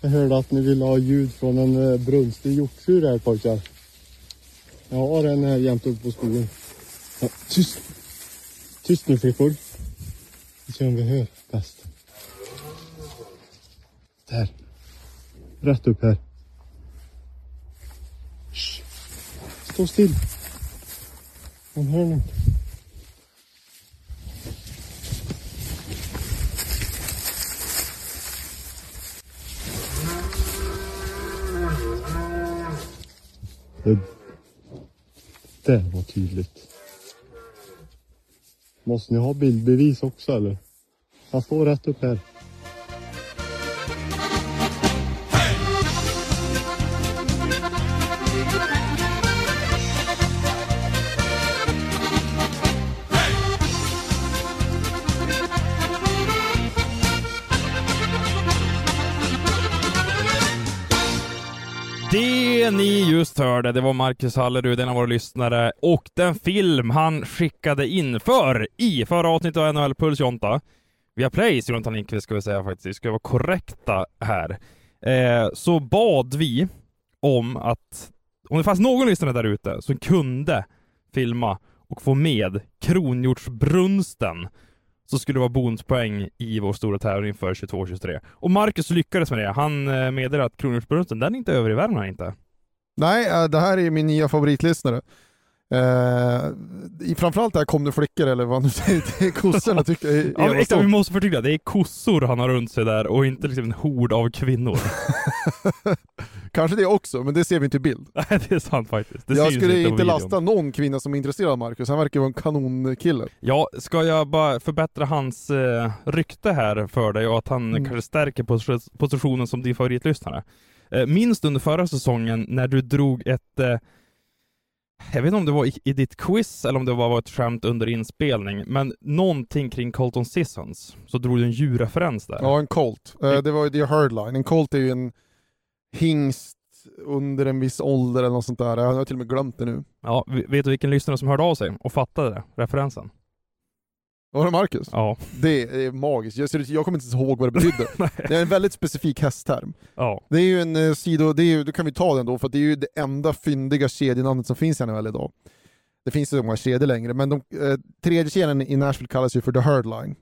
Jag hörde att ni ville ha ljud från en eh, brunstig hjortfur här pojkar. Jag har en här jämt uppe på skogen. Ja, tyst! Tyst nu flickor. Vi ser om vi hör bäst. Där. Rätt upp här. Shh. Stå still. Hon hör nog. Det, det var tydligt. Måste ni ha bildbevis också eller? Han står rätt upp här. Det ni just hörde, det var Marcus Hallerud, en av våra lyssnare, och den film han skickade in för i förra avsnittet av NHL Puls Jonta. Via Plays, Jonathan Lindqvist ska vi säga faktiskt, vi ska vara korrekta här. Eh, så bad vi om att, om det fanns någon lyssnare där ute som kunde filma och få med kronhjortsbrunsten så skulle det vara bonuspoäng i vår stora tävling för 22-23. Och Marcus lyckades med det. Han eh, meddelade att kronhjortsbrunsten, den är inte över i Värmland inte. Nej, eh, det här är min nya favoritlyssnare. Eh, i- framförallt det här kom det flickor eller vad nu säger, det är kossorna tycker jag Ja, men exakt, vi måste förtydliga, det är kossor han har runt sig där och inte liksom en hord av kvinnor. Kanske det också, men det ser vi inte i bild. Nej, det är sant faktiskt. Det jag skulle inte videon. lasta någon kvinna som är intresserad av Marcus, han verkar vara en kanonkille. Ja, ska jag bara förbättra hans eh, rykte här för dig och att han Mm. kanske stärker pos- positionen som din favoritlyssnare. Eh, minns du under förra säsongen när du drog ett eh, jag vet inte om det var i, i ditt quiz eller om det bara var ett skämt under inspelning, men någonting kring Colton Sissons. Så drog du en djurreferens där. Ja, en colt. Eh, det var ju det herdline. En colt är ju en hingst under en viss ålder eller något sånt där. Jag har till och med glömt det nu. Ja, vet du vilken lyssnare som hörde av sig och fattade det, referensen? Var det Marcus? Ja. Det är magiskt. Jag, jag kommer inte ens ihåg vad det betydde. det är en väldigt specifik hästterm. Ja. Det är ju en eh, sido, det är ju, då kan vi ta den då, för det är ju det enda fyndiga kedjenamnet som finns i NHL idag. Det finns ju så många kedjor längre, men de, eh, tredje kedjan i Nashville kallas ju för The Herd Line.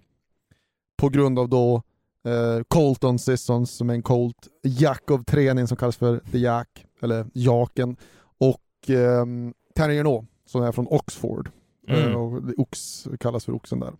På grund av då eh, Colton Sissons som är en Colt, Jack of Trenin som kallas för The Jack, eller Jaken, och eh, Tanner Renault som är från Oxford. Mm. Eh, och Ox kallas för Oxen där.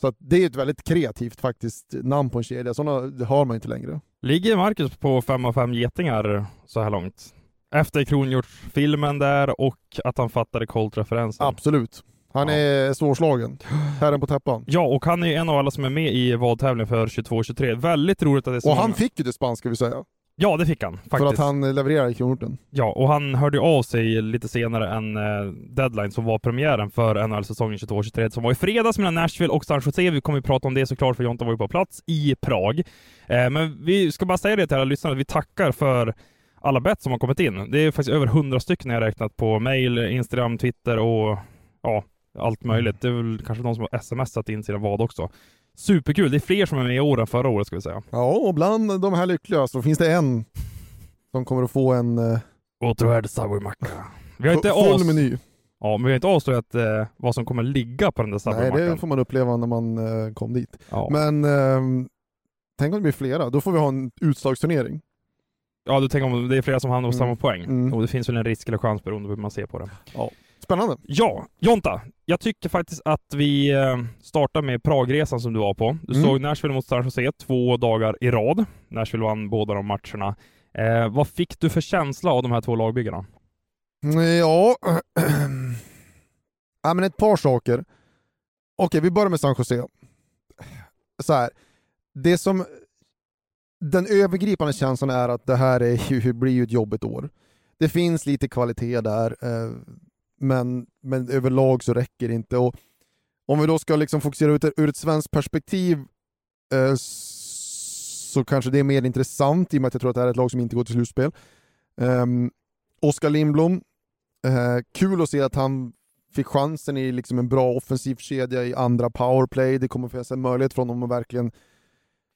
Så att det är ett väldigt kreativt faktiskt namn på en kedja, sådana har man inte längre. Ligger Marcus på 5 av 5 getingar så här långt? Efter kronhjortsfilmen där och att han fattade Colt-referensen. Absolut. Han Ja. är svårslagen. Herren på täppan. Ja, och han är en av alla som är med i vadtävlingen för 22-23. Väldigt roligt att det är så Och han många- fick ju dispens ska vi säga. Ja, det fick han faktiskt. För att han levererar i kronhjorten. Ja, och han hörde av sig lite senare än eh, deadline som var premiären för NHL-säsongen 22-23 som var i fredags mellan Nashville och San Jose. Vi kommer ju prata om det såklart för Jonta var ju på plats i Prag. Eh, men vi ska bara säga det till alla lyssnare, att vi tackar för alla bett som har kommit in. Det är faktiskt över 100 stycken jag räknat på mail, Instagram, Twitter och ja, allt möjligt. Det är väl kanske någon som har smsat in sina vad också. Superkul! Det är fler som är med i år än förra året ska vi säga. Ja, och bland de här lyckliga så finns det en som kommer att få en eh, Återvärd Subway-macka. Vi har inte full meny. Ja, men vi har inte avslöjat eh, vad som kommer ligga på den där Nej, Subway-mackan. det får man uppleva när man eh, kom dit. Ja. Men ehm, tänk om det blir flera, då får vi ha en utslagsturnering. ja, du tänker om det är flera som hamnar på Mm. samma poäng? Mm. Och det finns väl en risk eller chans beroende på hur man ser på det. Spännande. Ja, Jonta. Jag tycker faktiskt att vi eh, startar med Pragresan som du var på. Du Mm. såg Nashville mot San Jose två dagar i rad. Nashville vann båda de matcherna. Eh, vad fick du för känsla av de här två lagbyggarna? Ja, ja men ett par saker. Okej, vi börjar med San Jose. Så här. Det som den övergripande känslan är att det här är ju, blir ju ett jobbigt år. Det finns lite kvalitet där, eh, men, men överlag så räcker det inte. Och om vi då ska liksom fokusera ut ur ett svenskt perspektiv eh, så kanske det är mer intressant i och med att jag tror att det här är ett lag som inte går till slutspel. Um, Oskar Lindblom, uh, kul att se att han fick chansen i liksom en bra offensiv kedja i andra powerplay. Det kommer finnas en möjlighet för honom att verkligen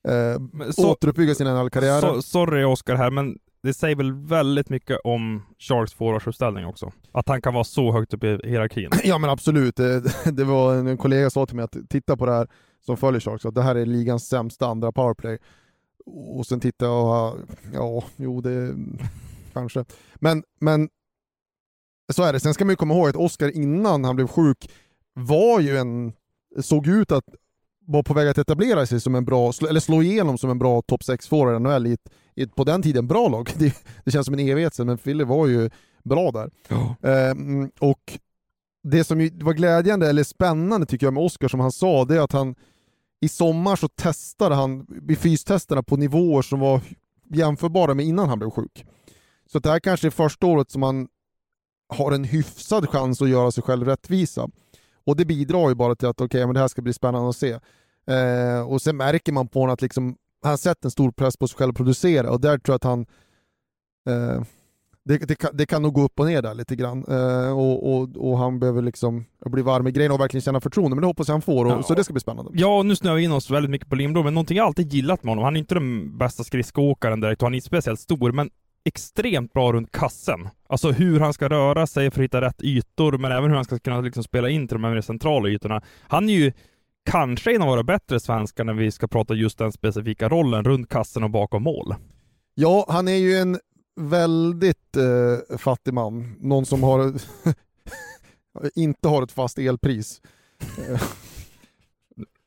uh, så, återuppbygga sin NHL-karriär. So, sorry Oskar här, men det säger väl väldigt mycket om Sharks forwardsuppställning också? Att han kan vara så högt upp i hierarkin? Ja men absolut. Det, eh, det var en kollega sa till mig att titta på det här som följer Sharks, att det här är ligans sämsta andra powerplay. Och sen titta och, ja, jo det kanske. Men, men så är det. Sen ska man ju komma ihåg att Oskar innan han blev sjuk var ju en, såg ut att vara på väg att etablera sig som en bra, eller slå igenom som en bra topp 6 forward i NHL i i på den tiden, bra lag. Det, det känns som en evighet sedan, men Fille var ju bra där. Oh. Ehm, och det som var glädjande, eller spännande tycker jag med Oskar, som han sa, det är att han i sommar så testade han vid fystesterna på nivåer som var jämförbara med innan han blev sjuk. Så det här kanske är första året som han har en hyfsad chans att göra sig själv rättvisa. Och det bidrar ju bara till att okay, men det här ska bli spännande att se. Eh, och sen märker man på honom att liksom, han sett en stor press på sig själv att producera och där tror jag att han eh, det, det, kan, det kan nog gå upp och ner där lite grann. Eh, och, och, och, han behöver liksom bli varm i grejerna och verkligen känna förtroende, men det hoppas jag han får, och, ja. så det ska bli spännande. Ja, nu snöar vi in oss väldigt mycket på Lindblom, men någonting jag alltid gillat med honom, han är inte den bästa skridskoåkaren direkt och han är inte speciellt stor, men extremt bra runt kassen. Alltså hur han ska röra sig för att hitta rätt ytor, men även hur han ska kunna liksom spela in till de här mer centrala ytorna. Han är ju kanske en av våra bättre svenskar när vi ska prata just den specifika rollen runt kassen och bakom mål. Ja, han är ju en väldigt eh, fattig man. Någon som har inte har ett fast elpris.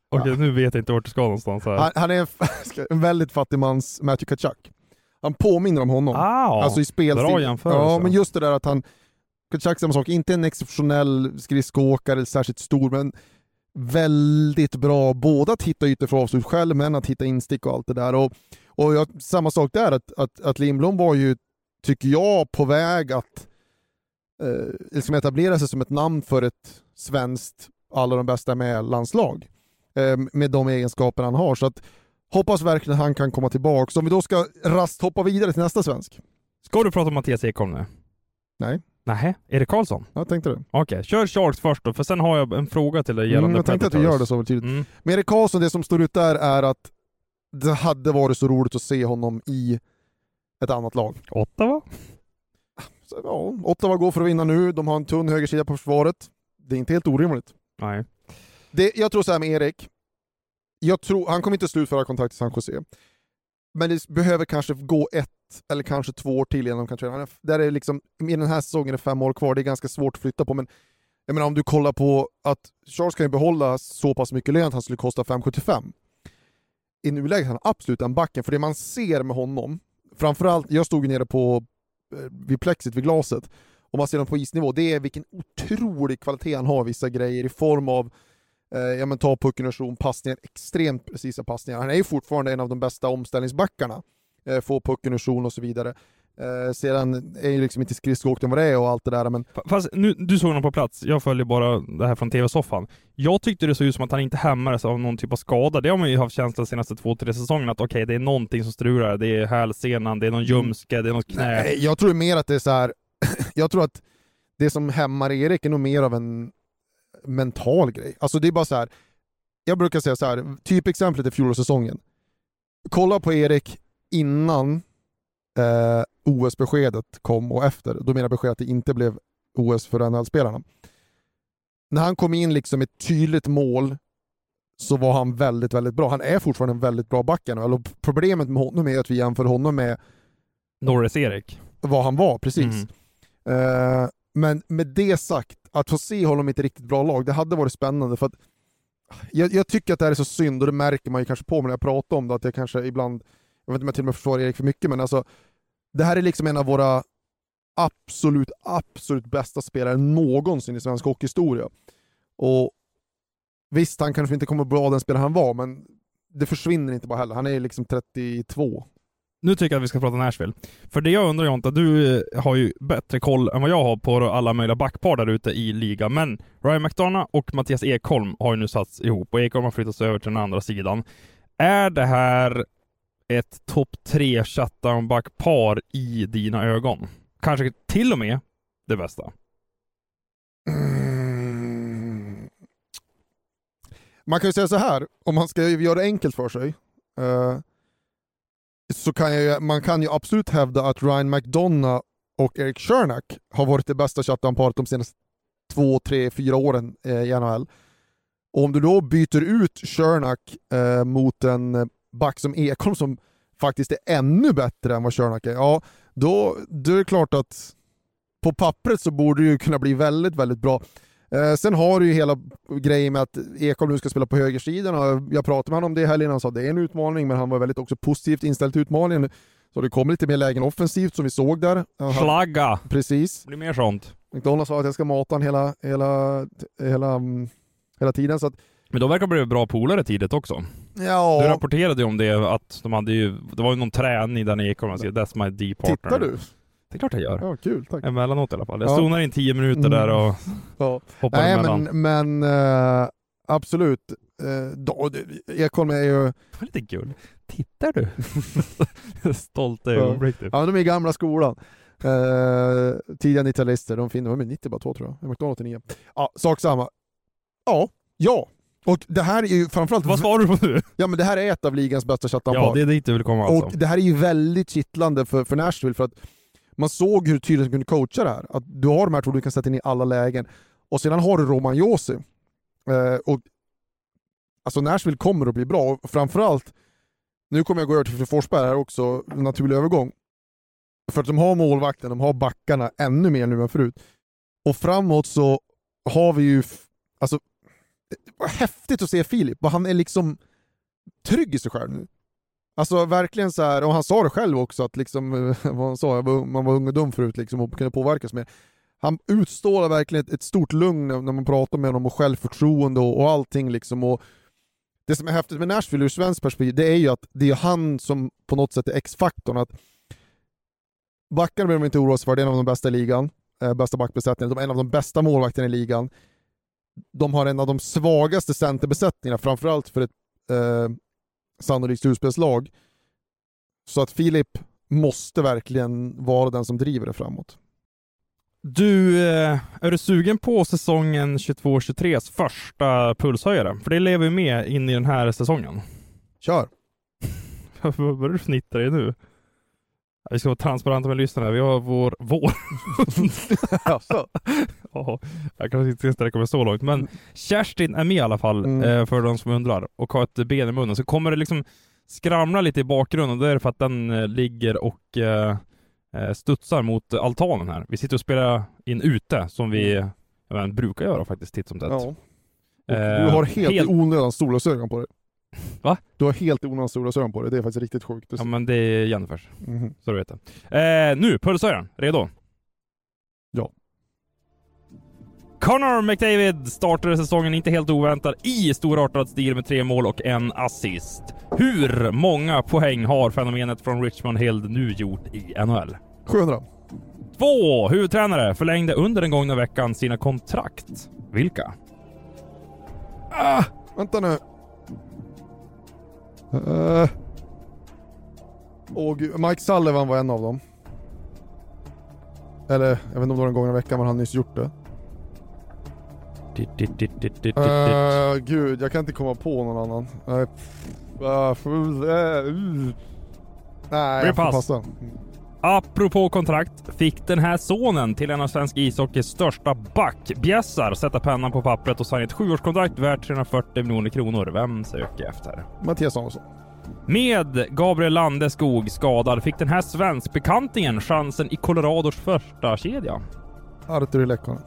Okej, nu vet jag inte vart du ska någonstans här. Han, han är en, en, väldigt fattig mans Matthew Kachuk. Han påminner om honom. Ah, alltså i spelstil. Bra jämförelse. Ja, men just det där att han, Kachuk samma sak, inte en exceptionell skridskoåkare, särskilt stor, men väldigt bra både att hitta ytor för avslut själv, men att hitta instick och allt det där. Och, och jag, samma sak där, att, att, att Lindblom var ju, tycker jag, på väg att eh, liksom etablera sig som ett namn för ett svenskt alla de bästa med-landslag. Eh, med de egenskaper han har. Så att hoppas verkligen han kan komma tillbaka. Så om vi då ska rast hoppa vidare till nästa svensk. Ska du prata om Mattias Ekholm nu? Nej. Nej, Erik Karlsson? Jag tänkte det. Okej, okay. kör Sharks först då, för sen har jag en fråga till dig gällande mm, Jag tänkte att vi gör det så tydligt. Mm. Men Erik Karlsson, det som står ut där är att det hade varit så roligt att se honom i ett annat lag. Ottawa? Så, ja, Ottawa går för att vinna nu, de har en tunn högersida på försvaret. Det är inte helt orimligt. Nej. Det, jag tror så här med Erik, jag tror, han kommer inte slutföra kontrakt i San Jose. Men det behöver kanske gå ett eller kanske två år till innan de kan träna. Där är liksom, I den här säsongen är fem år kvar, det är ganska svårt att flytta på, men jag menar om du kollar på att Charles kan ju behålla så pass mycket lön att han skulle kosta 5,75. I nuläget är han absolut den backen, för det man ser med honom, framförallt, jag stod nere på eh, vid plexit, vid glaset, och man ser honom på isnivå, det är vilken otrolig kvalitet han har vissa grejer i form av eh, ja, men ta pucken och zon, passningar, extremt precisa passningar. Han är ju fortfarande en av de bästa omställningsbackarna eh, få pucken ur zon och så vidare. Eh, sedan är ju liksom inte skridskoåkning vad det är och allt det där men... Fast nu, du såg honom på plats, jag följer bara det här från TV-soffan. Jag tyckte det såg ut som att han inte hämmades av någon typ av skada. Det har man ju haft känsla de senaste två, tre säsongerna att okej, okay, det är någonting som strular. Det är hälsenan, det är någon mm. ljumske, det är något knä. Nej, jag tror mer att det är så här. jag tror att det som hämmar Erik är nog mer av en mental grej. Alltså det är bara så här. jag brukar säga så här, typexemplet är fjolårssäsongen. Kolla på Erik innan eh, OS-beskedet kom och efter. Då menar jag beskedet att det inte blev OS för NHL-spelarna. När han kom in liksom ett tydligt mål så var han väldigt, väldigt bra. Han är fortfarande en väldigt bra back och Problemet med honom är att vi jämför honom med Norris-Erik. Vad han var, precis. Mm. Uh, men med det sagt, att få se honom i ett riktigt bra lag, det hade varit spännande för att jag, jag tycker att det här är så synd och det märker man ju kanske på mig när jag pratar om det, att jag kanske ibland jag vet inte om jag till och med försvarar Erik för mycket, men alltså, det här är liksom en av våra absolut, absolut bästa spelare någonsin i svensk hockeyhistoria. Och visst, han kanske inte kommer att bli den spelare han var, men det försvinner inte bara heller. Han är liksom 32. Nu tycker jag att vi ska prata Nashville. För det jag undrar Jonta, du eh, har ju bättre koll än vad jag har på alla möjliga backpar där ute i ligan. Men Ryan McDonough och Mattias Ekholm har ju nu satts ihop och Ekholm har flyttats över till den andra sidan. Är det här ett topp tre shutdown-backpar i dina ögon? Kanske till och med det bästa? Mm. Man kan ju säga så här, om man ska göra det enkelt för sig, Uh så kan jag, man kan ju absolut hävda att Ryan McDonough och Eric Shernack har varit det bästa shutdown-paret de senaste två, tre, fyra åren eh, i NHL. Och om du då byter ut Shernack eh, mot en back som Ekholm som faktiskt är ännu bättre än vad Shernack är, ja då, då är det klart att på pappret så borde det ju kunna bli väldigt, väldigt bra. Eh, sen har du ju hela grejen med att Ekholm nu ska spela på högersidan och jag pratade med honom om det helgen, han sa att det är en utmaning men han var väldigt också positivt inställd till utmaningen. Så det kommer lite mer lägen offensivt som vi såg där. Flagga! Precis. Det blir mer sånt. McDonald sa att jag ska mata honom hela, hela, hela, hela tiden. Så att, Men de verkar bli bra polare tidigt också. ja, Du rapporterade ju om det, att de hade ju, det var ju någon träning där när Ekholm sa That's my D-partner. tittar du? Det är klart jag gör. Ja, kul, tack. Emellanåt i alla fall. Jag Ja. zonar in 10 minuter där och Ja. hoppar Nej emellan. men, men eh, absolut. Då, det- Ekholm är ju, Det var lite kul. Tittar du? Stolta Ja. ögonblick typ. ja de är i gamla skolan. Uh, tidiga 90-talister, de finner, de är 90 bara två tror jag. McDonald 89. Ja, sak samma. Ja, ja. Och det här är ju framförallt, Vad svarar du på nu? ja men det här är ett av ligans bästa Ja, shutdown-par. det är dit du vill komma alltså. Och det här är ju väldigt kittlande för, för Nashville för att man såg hur tydligt de kunde coacha det här. Att du har de här två du kan sätta in i alla lägen. Och sedan har du Roman Josi. Eh, och, alltså Nashville kommer att bli bra. Och framförallt, nu kommer jag gå över till Forsberg här också, en naturlig övergång. För att de har målvakten, de har backarna ännu mer nu än förut. Och framåt så har vi ju, alltså, eh, vad häftigt att se Filip, vad han är liksom trygg i sig själv nu. Alltså verkligen så här, och han sa det själv också att liksom, eh, vad han sa, man var ung och dum förut liksom och kunde påverkas mer. Han utstrålar verkligen ett, ett stort lugn när man pratar med honom och självförtroende och, och allting liksom. Och det som är häftigt med Nashville ur svenskt perspektiv, det är ju att det är han som på något sätt är X-faktorn. Att backarna behöver man inte oroa sig för, det är en av de bästa i ligan. Eh, bästa backbesättningen, de är en av de bästa målvakterna i ligan. De har en av de svagaste centerbesättningarna, framförallt för ett eh, sannolikt slutspelslag. Så att Filip måste verkligen vara den som driver det framåt. Du, eh, är du sugen på säsongen 22-23s första pulshöjare? För det lever ju med in i den här säsongen. Kör! Vad börjar du fnittra dig nu? Vi ska vara transparenta med lyssnarna. Vi har vår... Vår? Jaså? Ja, jag kanske inte ska sträcka mig så långt, men Kerstin är med i alla fall, Mm. eh, för de som undrar, och har ett ben i munnen. Så kommer det liksom skramla lite i bakgrunden, och det är för att den eh, ligger och eh, studsar mot altanen här. Vi sitter och spelar in ute, som vi vet, brukar göra faktiskt titt som tätt. Ja. Och du har helt, helt- onödan solglasögon på dig. Va? Du har helt i onödan solglasögon på dig, det är faktiskt riktigt sjukt. Ja men det är Jennifers, Mhm. så du vet det. Eh, nu, pulshöjaren, redo? Ja. Connor McDavid startade säsongen inte helt oväntat i storartad stil med tre mål och en assist. Hur många poäng har fenomenet från Richmond Hill nu gjort i NHL? 700. Två huvudtränare förlängde under den gångna veckan sina kontrakt. Vilka? Ah, vänta nu. Uh. Åh gud, Mike Sullivan var en av dem. Eller, jag vet inte om det var den gången i veckan, men han har nyss gjort det. Uh, gud, jag kan inte komma på någon annan. Nej, uh, uh. Nej, jag får pass. passa. Apropå kontrakt fick den här sonen till en av svensk ishockeys största backbjässar sätta pennan på pappret och signa ett sjuårskontrakt värt 340 miljoner kronor. Vem söker efter? Mattias Samuelsson. Med Gabriel Landeskog skadad fick den här svenskbekantingen chansen i Colorados första kedja. Arturi Lekkonen.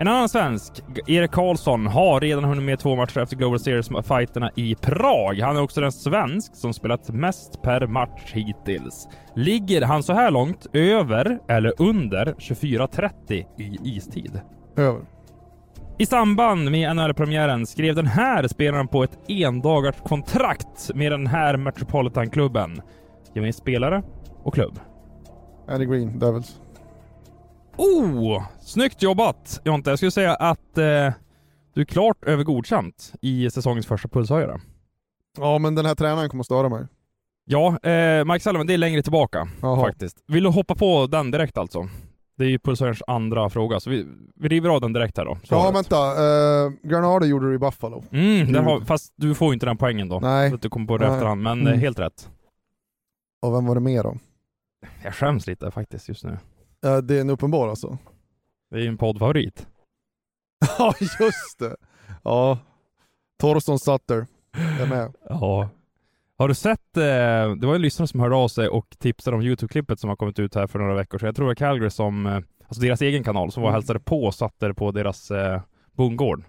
En annan svensk, Erik Karlsson, har redan hunnit med två matcher efter Global Series-fighterna i Prag. Han är också den svensk som spelat mest per match hittills. Ligger han så här långt över eller under 24.30 i istid? Över. I samband med NHL-premiären skrev den här spelaren på ett endagars kontrakt med den här Metropolitan-klubben. Ge mig spelare och klubb. Andy Green, Devils. Oh! Snyggt jobbat Jonte. Jag skulle säga att eh, du är klart över godkänt i säsongens första pulshöjare. Ja, men den här tränaren kommer att störa mig. Ja, eh, Mike Sullivan, det är längre tillbaka Jaha. faktiskt. Vill du hoppa på den direkt alltså? Det är ju pulshöjarens andra fråga, så vi, vi river av den direkt här då. Ja, Svaret. vänta. Uh, Granada gjorde det i Buffalo. Mm, där har, Mm. fast du får ju inte den poängen då. Nej. Så att du kommer på det Nej. efterhand, men Mm. eh, helt rätt. Och vem var det mer då? Jag skäms lite faktiskt just nu. Uh, det är en uppenbar alltså. Det är ju en poddfavorit. Ja, just det. Ja. Torsten Sutter. Är med. Ja. Har du sett, eh, det var en lyssnare som hörde av sig och tipsade om Youtube-klippet som har kommit ut här för några veckor sedan. Jag tror det var Calgary som, eh, alltså deras egen kanal, som var och Mm. hälsade på och satte på deras eh, bondgård.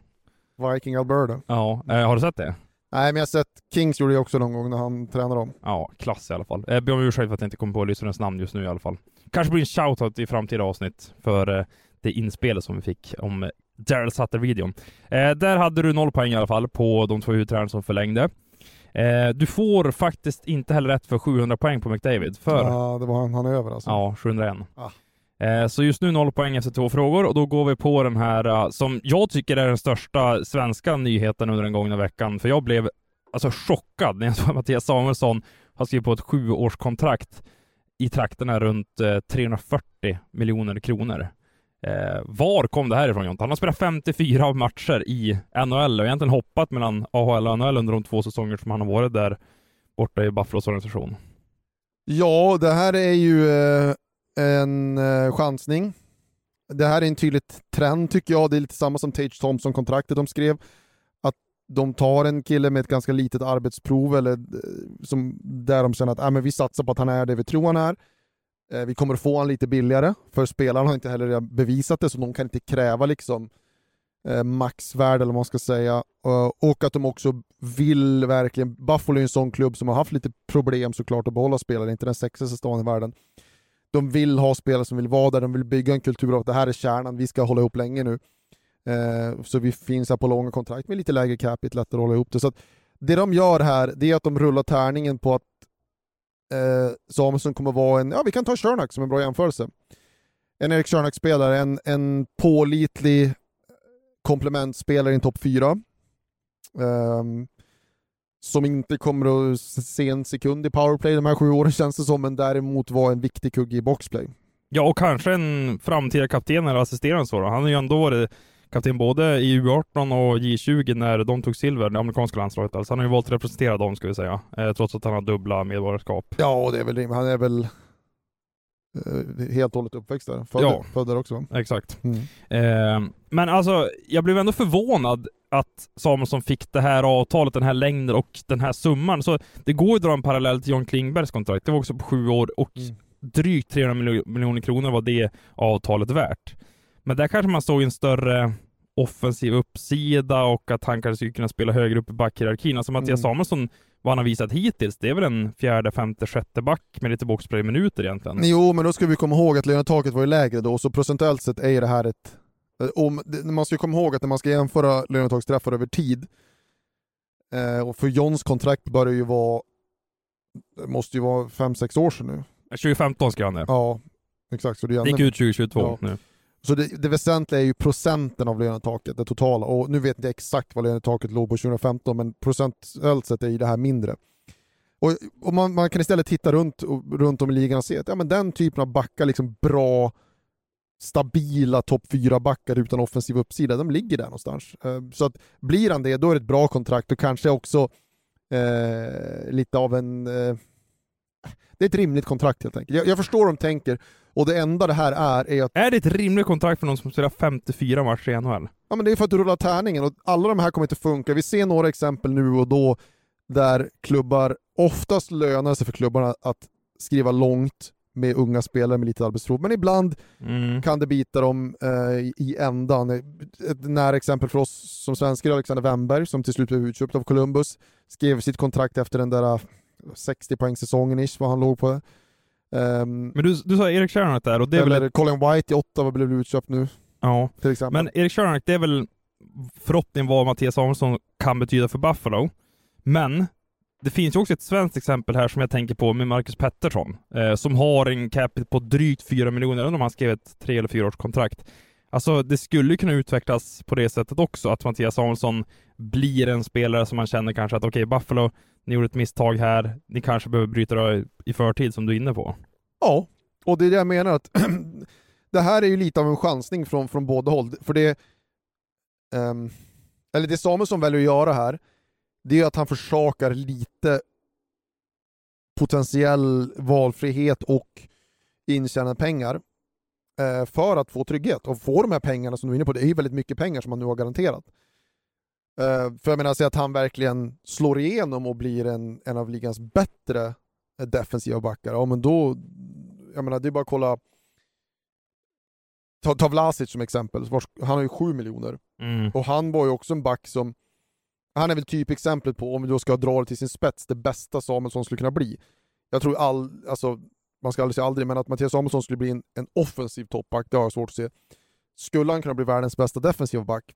Viking Alberta. Ja, eh, har du sett det? Nej, men jag har sett Kings gjorde det också någon gång när han tränade dem. Ja, klass i alla fall. Jag ber om ursäkt för att jag inte kommer på lyssnarens namn just nu i alla fall. Kanske blir en shoutout i framtida avsnitt för eh, det inspelet som vi fick om eh, Daryl Sutter-videon. Eh, där hade du noll poäng i alla fall på de två huvudtränarna som förlängde. Eh, du får faktiskt inte heller rätt för 700 poäng på McDavid, för Ja, det var han, han är över alltså. Ja, 701. Ah. Eh, så just nu noll poäng efter två frågor och då går vi på den här eh, som jag tycker är den största svenska nyheten under den gångna veckan. För jag blev alltså chockad när jag såg att Mattias Samuelsson har skrivit på ett sjuårskontrakt i trakterna runt eh, 340 miljoner kronor. Eh, var kom det här ifrån Jonte? Han har spelat 54 matcher i NHL och egentligen hoppat mellan AHL och NHL under de två säsonger som han har varit där borta i Buffalos organisation. Ja, det här är ju eh, en eh, chansning. Det här är en tydlig trend tycker jag. Det är lite samma som Tage Thompson-kontraktet de skrev. Att de tar en kille med ett ganska litet arbetsprov eller eh, som, där de känner att äh, men vi satsar på att han är det vi tror han är. Eh, vi kommer att få han lite billigare, för spelarna har inte heller bevisat det så de kan inte kräva liksom eh, maxvärde eller vad man ska säga. Eh, och att de också vill verkligen, Buffalo är en sån klubb som har haft lite problem såklart att behålla spelare, inte den sexigaste stan i världen. De vill ha spelare som vill vara där, de vill bygga en kultur av att det här är kärnan, vi ska hålla ihop länge nu. Eh, så vi finns här på långa kontrakt med lite lägre capita, lättare att hålla ihop det. Så att det de gör här, det är att de rullar tärningen på att eh, Samuelsson kommer vara en, ja vi kan ta Shernack som en bra jämförelse. En Erik Shernack-spelare, en, en pålitlig komplementspelare i en topp 4. Ehm, som inte kommer att se en sekund i powerplay de här sju åren känns det som, men däremot vara en viktig kugge i boxplay. Ja, och kanske en framtida kapten eller assisterande så då. Han har ju ändå varit kapten både i U18 och J20 när de tog silver, det amerikanska landslaget. Alltså han har ju valt att representera dem ska vi säga, eh, trots att han har dubbla medborgarskap. Ja, och det är väl rimligt. Han är väl helt och hållet uppväxt där. Född, Ja. född där också. Exakt. Mm. Eh, men alltså, jag blev ändå förvånad att Samuelsson fick det här avtalet, den här längden och den här summan. Så det går ju att dra en parallell till John Klingbergs kontrakt. Det var också på sju år och Mm. drygt 300 miljo- miljoner kronor var det avtalet värt. Men där kanske man såg en större offensiv uppsida och att han kanske skulle kunna spela högre upp i backhierarkin. Alltså Mattias Mm. Samuelsson, vad han har visat hittills, det är väl en fjärde, femte, sjätte back med lite boxplay-minuter egentligen. Jo, men då ska vi komma ihåg att lönetaket var ju lägre då, så procentuellt sett är det här ett... eh, Om, man ska komma ihåg att när man ska jämföra lönetaksträffar över tid, eh, och för Johns kontrakt börjar ju vara, det måste ju vara 5-6 år sedan nu. 2015 skrev han det. Ja, exakt. Så det, gick ut 2022 Ja. nu så det, det väsentliga är ju procenten av lönetaket, det totala. Och nu vet jag inte exakt vad lönetaket låg på 2015, men procentuellt sett är ju det här mindre. Och, och man, man kan istället titta runt, runt om i ligan och se att ja, men den typen av backar, liksom bra, stabila topp 4-backar utan offensiv uppsida, de ligger där någonstans. Ehm, så att blir han det, då är det ett bra kontrakt och kanske också eh, lite av en... Eh, det är ett rimligt kontrakt helt enkelt. Jag, jag förstår de tänker, och det enda det här är, är att Är det ett rimligt kontrakt för någon som spelar 54 matcher i NHL? Ja, men det är för att du rullar tärningen och alla de här kommer inte funka. Vi ser några exempel nu och då där klubbar, oftast lönar sig för klubbarna att skriva långt med unga spelare med lite arbetsprov, men ibland Mm. kan det bita dem eh, i ändan. Ett nära exempel för oss som svenskar är Alexander Wennberg som till slut blev utköpt av Columbus, skrev sitt kontrakt efter den där 60 poäng säsongen ish, vad han låg på. Ehm, Men du, du sa Erik Shernack där och det är eller väl... Ett, Colin White i Ottawa blev utköpt nu, ja. till exempel. Men Erik Shernack, det är väl förhoppning vad Mattias Samuelsson kan betyda för Buffalo. Men det finns ju också ett svenskt exempel här som jag tänker på med Marcus Pettersson, eh, som har en capita på drygt 4 miljoner, om han skrev ett tre eller fyra års kontrakt. Alltså det skulle kunna utvecklas på det sättet också, att Mattias Samuelsson blir en spelare som man känner kanske att okej, okay, Buffalo, ni gjorde ett misstag här, ni kanske behöver bryta det i förtid som du är inne på. Ja, och det är det jag menar att det här är ju lite av en chansning från, från båda håll, för det um, eller det Samuelsson väljer att göra här, det är att han försakar lite potentiell valfrihet och intjänade pengar eh, för att få trygghet och få de här pengarna som du är inne på, det är ju väldigt mycket pengar som man nu har garanterat. Eh, för jag menar, att han verkligen slår igenom och blir en, en av ligans bättre defensiva backar, ja men då, jag menar det är bara att kolla Ta, ta Vlasic som exempel, han har ju 7 miljoner. Mm. Och han var ju också en back som han är väl typexemplet på, om vi då ska dra det till sin spets, det bästa Samuelsson skulle kunna bli. Jag tror all, alltså, man ska aldrig säga aldrig, men att Mattias Samuelsson skulle bli en, en offensiv toppback, det har jag svårt att se. Skulle han kunna bli världens bästa defensiva back?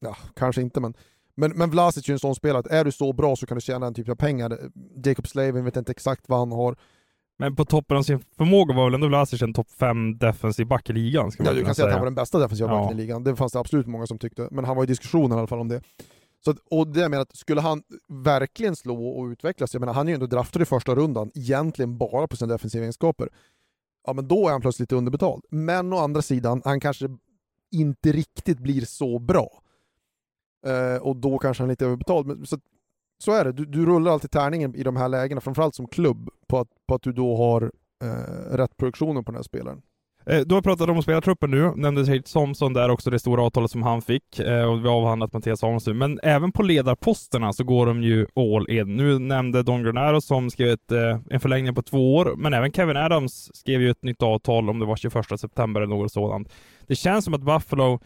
Ja, kanske inte, men men, men Vlasic är ju en sån spelare att är du så bra så kan du tjäna den typen av pengar. Jacob Slavin vet inte exakt vad han har. Men på toppen av sin förmåga var väl ändå Vlasic en topp 5 defensiv back i ligan? ja, du kan säga att han var den bästa defensiva backen ja. i ligan. Det fanns det absolut många som tyckte, men han var i diskussionen i alla fall om det. Så att, och det jag menar att skulle han verkligen slå och utvecklas, jag menar han är ju ändå draftad i första rundan, egentligen bara på sina defensiva egenskaper. Ja men då är han plötsligt underbetald. Men å andra sidan, han kanske inte riktigt blir så bra. Eh, och då kanske han är lite överbetald. Men, så, så är det, du, du, rullar alltid tärningen i de här lägena, framförallt som klubb, på att, på att du då har eh, rätt produktionen på den här spelaren. Eh, du har pratat om spelartruppen nu, nämnde Tate Thompson där också, det stora avtalet som han fick, eh, och vi har avhandlat Mattias Samuelsson. Men även på ledarposterna så går de ju all in. Nu nämnde Don Granaro som skrev ett, eh, en förlängning på två år, men även Kevin Adams skrev ju ett nytt avtal om det var 21 september eller något sådant. Det känns som att Buffalo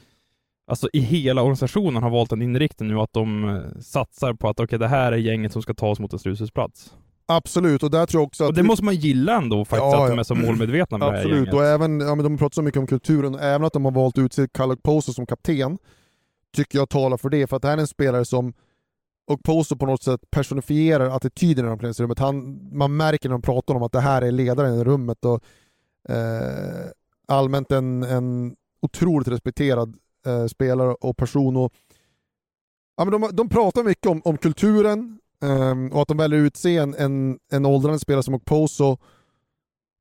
alltså i hela organisationen har valt en inriktning nu att de satsar på att okay, det här är gänget som ska ta oss mot en slutspelsplats. Absolut, och där tror jag också att... Och det måste man gilla ändå faktiskt, ja, att de är så målmedvetna med Absolut, det här gänget. och även, ja men de pratar så mycket om kulturen, och även att de har valt ut sig Kalle Poso som kapten, tycker jag talar för det, för att det här är en spelare som och Poso på något sätt personifierar attityden i omklädningsrummet. Han, man märker när de pratar om att det här är ledaren i rummet och eh, allmänt en, en otroligt respekterad eh, spelare och person. Och, ja, men de, de pratar mycket om, om kulturen, eh, och att de väljer att utse en, en, en åldrande spelare som Okposo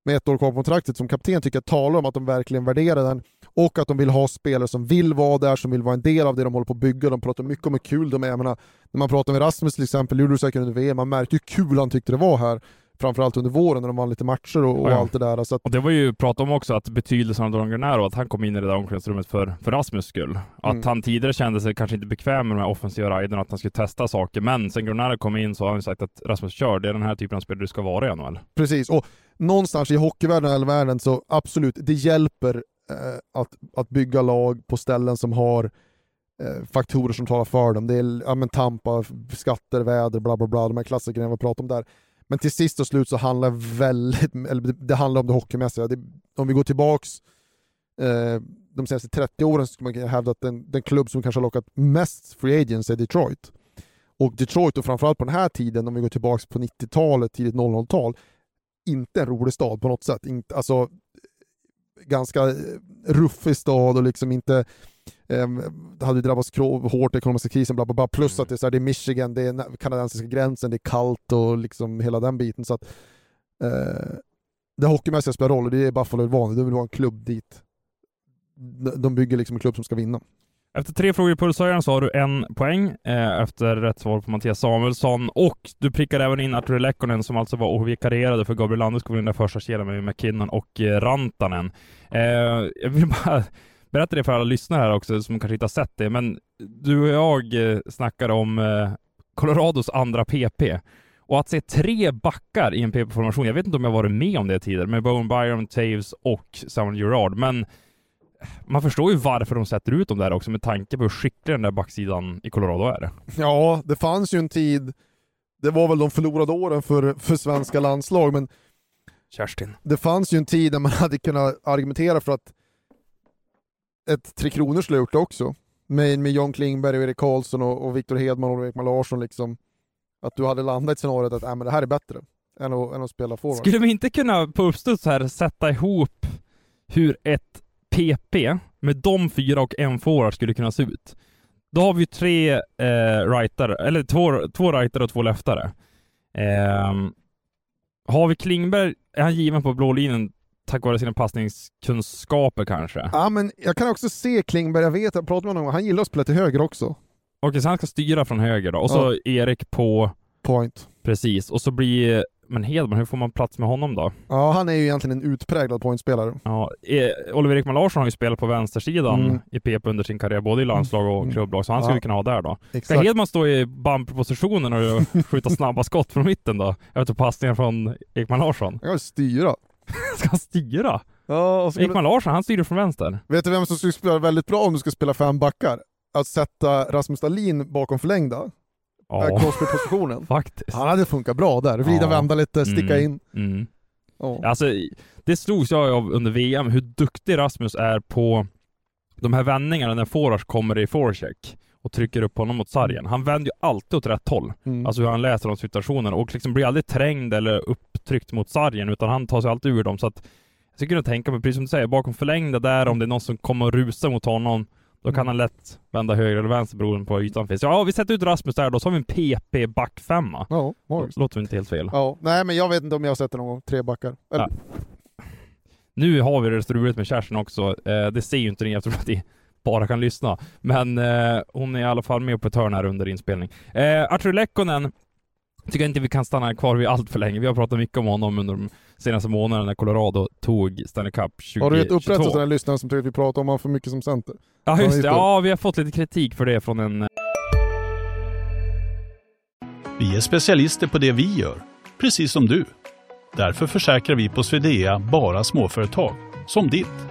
med ett år kvar på kontraktet som kapten tycker jag talar om att de verkligen värderar den och att de vill ha spelare som vill vara där, som vill vara en del av det de håller på att bygga. De pratar mycket om hur kul de är. Jag menar, när man pratar med Rasmus till exempel, gjorde du säkert under VM, man märkte hur kul han tyckte det var här framförallt under våren när de vann lite matcher och, och ja. allt det där. Så att... Och det var ju prat om också att betydelsen av Don Granero, att han kom in i det där omklädningsrummet för, för Rasmus skull. Att mm. han tidigare kände sig kanske inte bekväm med de här offensiva riderna, att han skulle testa saker, men sen Granero kom in så har han sagt att Rasmus kör, det är den här typen av spelare du ska vara i NHL. Precis, och någonstans i hockeyvärlden, eller världen, så absolut, det hjälper eh, att, att bygga lag på ställen som har eh, faktorer som talar för dem. Det är ja, men Tampa, skatter, väder, bla bla bla, de här klassikerna vi pratar om där. Men till sist och slut så handlar väldigt, eller det handlar om det hockeymässiga. Det, om vi går tillbaks eh, de senaste 30 åren så skulle man hävda att den, den klubb som kanske har lockat mest free agents är Detroit. Och Detroit, och framförallt på den här tiden, om vi går tillbaks på 90-talet, tidigt 00-tal, inte en rolig stad på något sätt. Inte, alltså, ganska eh, ruffig stad och liksom inte eh, hade drabbats hårt ekonomiska krisen, bla, bla, bla. plus mm. att det är, så här, det är Michigan, det är kanadensiska gränsen, det är kallt och liksom hela den biten. Så att, eh, det hockeymässiga spelar roll och det är Buffalo van det vill vara en klubb dit. De bygger liksom en klubb som ska vinna. Efter tre frågor i pulshöjaren så har du en poäng eh, efter rätt svar på Mattias Samuelsson och du prickar även in Arturi Lekkonen som alltså var och vikarierade för Gabriel Landeskog i den där första kedjan med McKinnon och eh, Rantanen. Eh, jag vill bara berätta det för alla lyssnare här också som kanske inte har sett det, men du och jag eh, snackade om eh, Colorados andra PP. Och att se tre backar i en PP-formation, jag vet inte om jag varit med om det tidigare, med Bowen Byron, Taves och Samuel Gerard, men man förstår ju varför de sätter ut dem där också med tanke på hur skicklig den där backsidan i Colorado är. Ja, det fanns ju en tid, det var väl de förlorade åren för, för svenska landslag, men Kerstin. Det fanns ju en tid där man hade kunnat argumentera för att ett Tre Kronor skulle ha gjort det också. med, med John Klingberg, och Erik Karlsson och, och Viktor Hedman och Ekman Larsson liksom, att du hade landat i scenariot att äh, men det här är bättre än att, än att spela forward. Skulle vi inte kunna på uppstuds här sätta ihop hur ett PP med de fyra och en forward skulle kunna se ut? Då har vi ju tre eh, rightare, eller två, två rightare och två leftare. Eh, har vi Klingberg, är han given på blå linjen tack vare sina passningskunskaper kanske? Ja, men jag kan också se Klingberg, jag vet, jag pratade med honom, han gillar att spela till höger också. Okej, så han ska styra från höger då. Och så Erik på, Point. precis. Och så blir, men Hedman, hur får man plats med honom då? Ja, han är ju egentligen en utpräglad pointspelare. Ja, eh, Oliver Ekman Larsson har ju spelat på vänstersidan Mm. i PP under sin karriär, både i landslag och Mm. klubblag, så han skulle Ja. ju kunna ha där då. Ska Exakt. Hedman stå i bumperpositionen och skjuta snabba skott från mitten då? Efter passningar från Ekman Larsson? Han kan styra. Ska han styra? Ja, och så Ekman Larsson, han styr från vänster. Vet du vem som skulle spela väldigt bra om du ska spela fem backar? Att sätta Rasmus Dahlin bakom förlängda, Ja, ja. Crosby-positionen. faktiskt. Han hade funkat bra där. Vrida, Ja. vända lite, sticka Mm. in. Mm. Ja. Alltså, det slogs jag av under VM, hur duktig Rasmus är på de här vändningarna när forwards kommer i forecheck och trycker upp honom mot sargen. Han vänder ju alltid åt rätt håll. Mm. Alltså hur han läser de situationerna och liksom blir aldrig trängd eller upptryckt mot sargen utan han tar sig alltid ur dem. Så att jag skulle kunna tänka mig, precis som du säger, bakom förlängda där, om det är någon som kommer och rusar mot honom, då kan Mm. han lätt vända höger eller vänster beroende på hur ytan finns. Ja, vi sätter ut Rasmus där då, så har vi en PP backfemma. Ja, magiskt. Låter inte helt fel. Ja, nej men jag vet inte om jag har sett det någon gång, tre backar. Eller, Nu har vi det struligt med Kerstin också. Eh, det ser ju inte ni eftersom att ni bara kan lyssna. Men eh, hon är i alla fall med på ett hörn här under inspelning. Eh, Artur Lekkonen tycker jag inte vi kan stanna kvar vid allt för länge. Vi har pratat mycket om honom under de senaste månaderna när Colorado tog Stanley Cup 2022. har du gett upprättelse till den lyssnaren som tycker att vi pratar om honom för mycket som center? Ja just det. det. Ja, vi har fått lite kritik för det från en... Vi är specialister på det vi gör, precis som du. Därför försäkrar vi på Swedea bara småföretag, som ditt.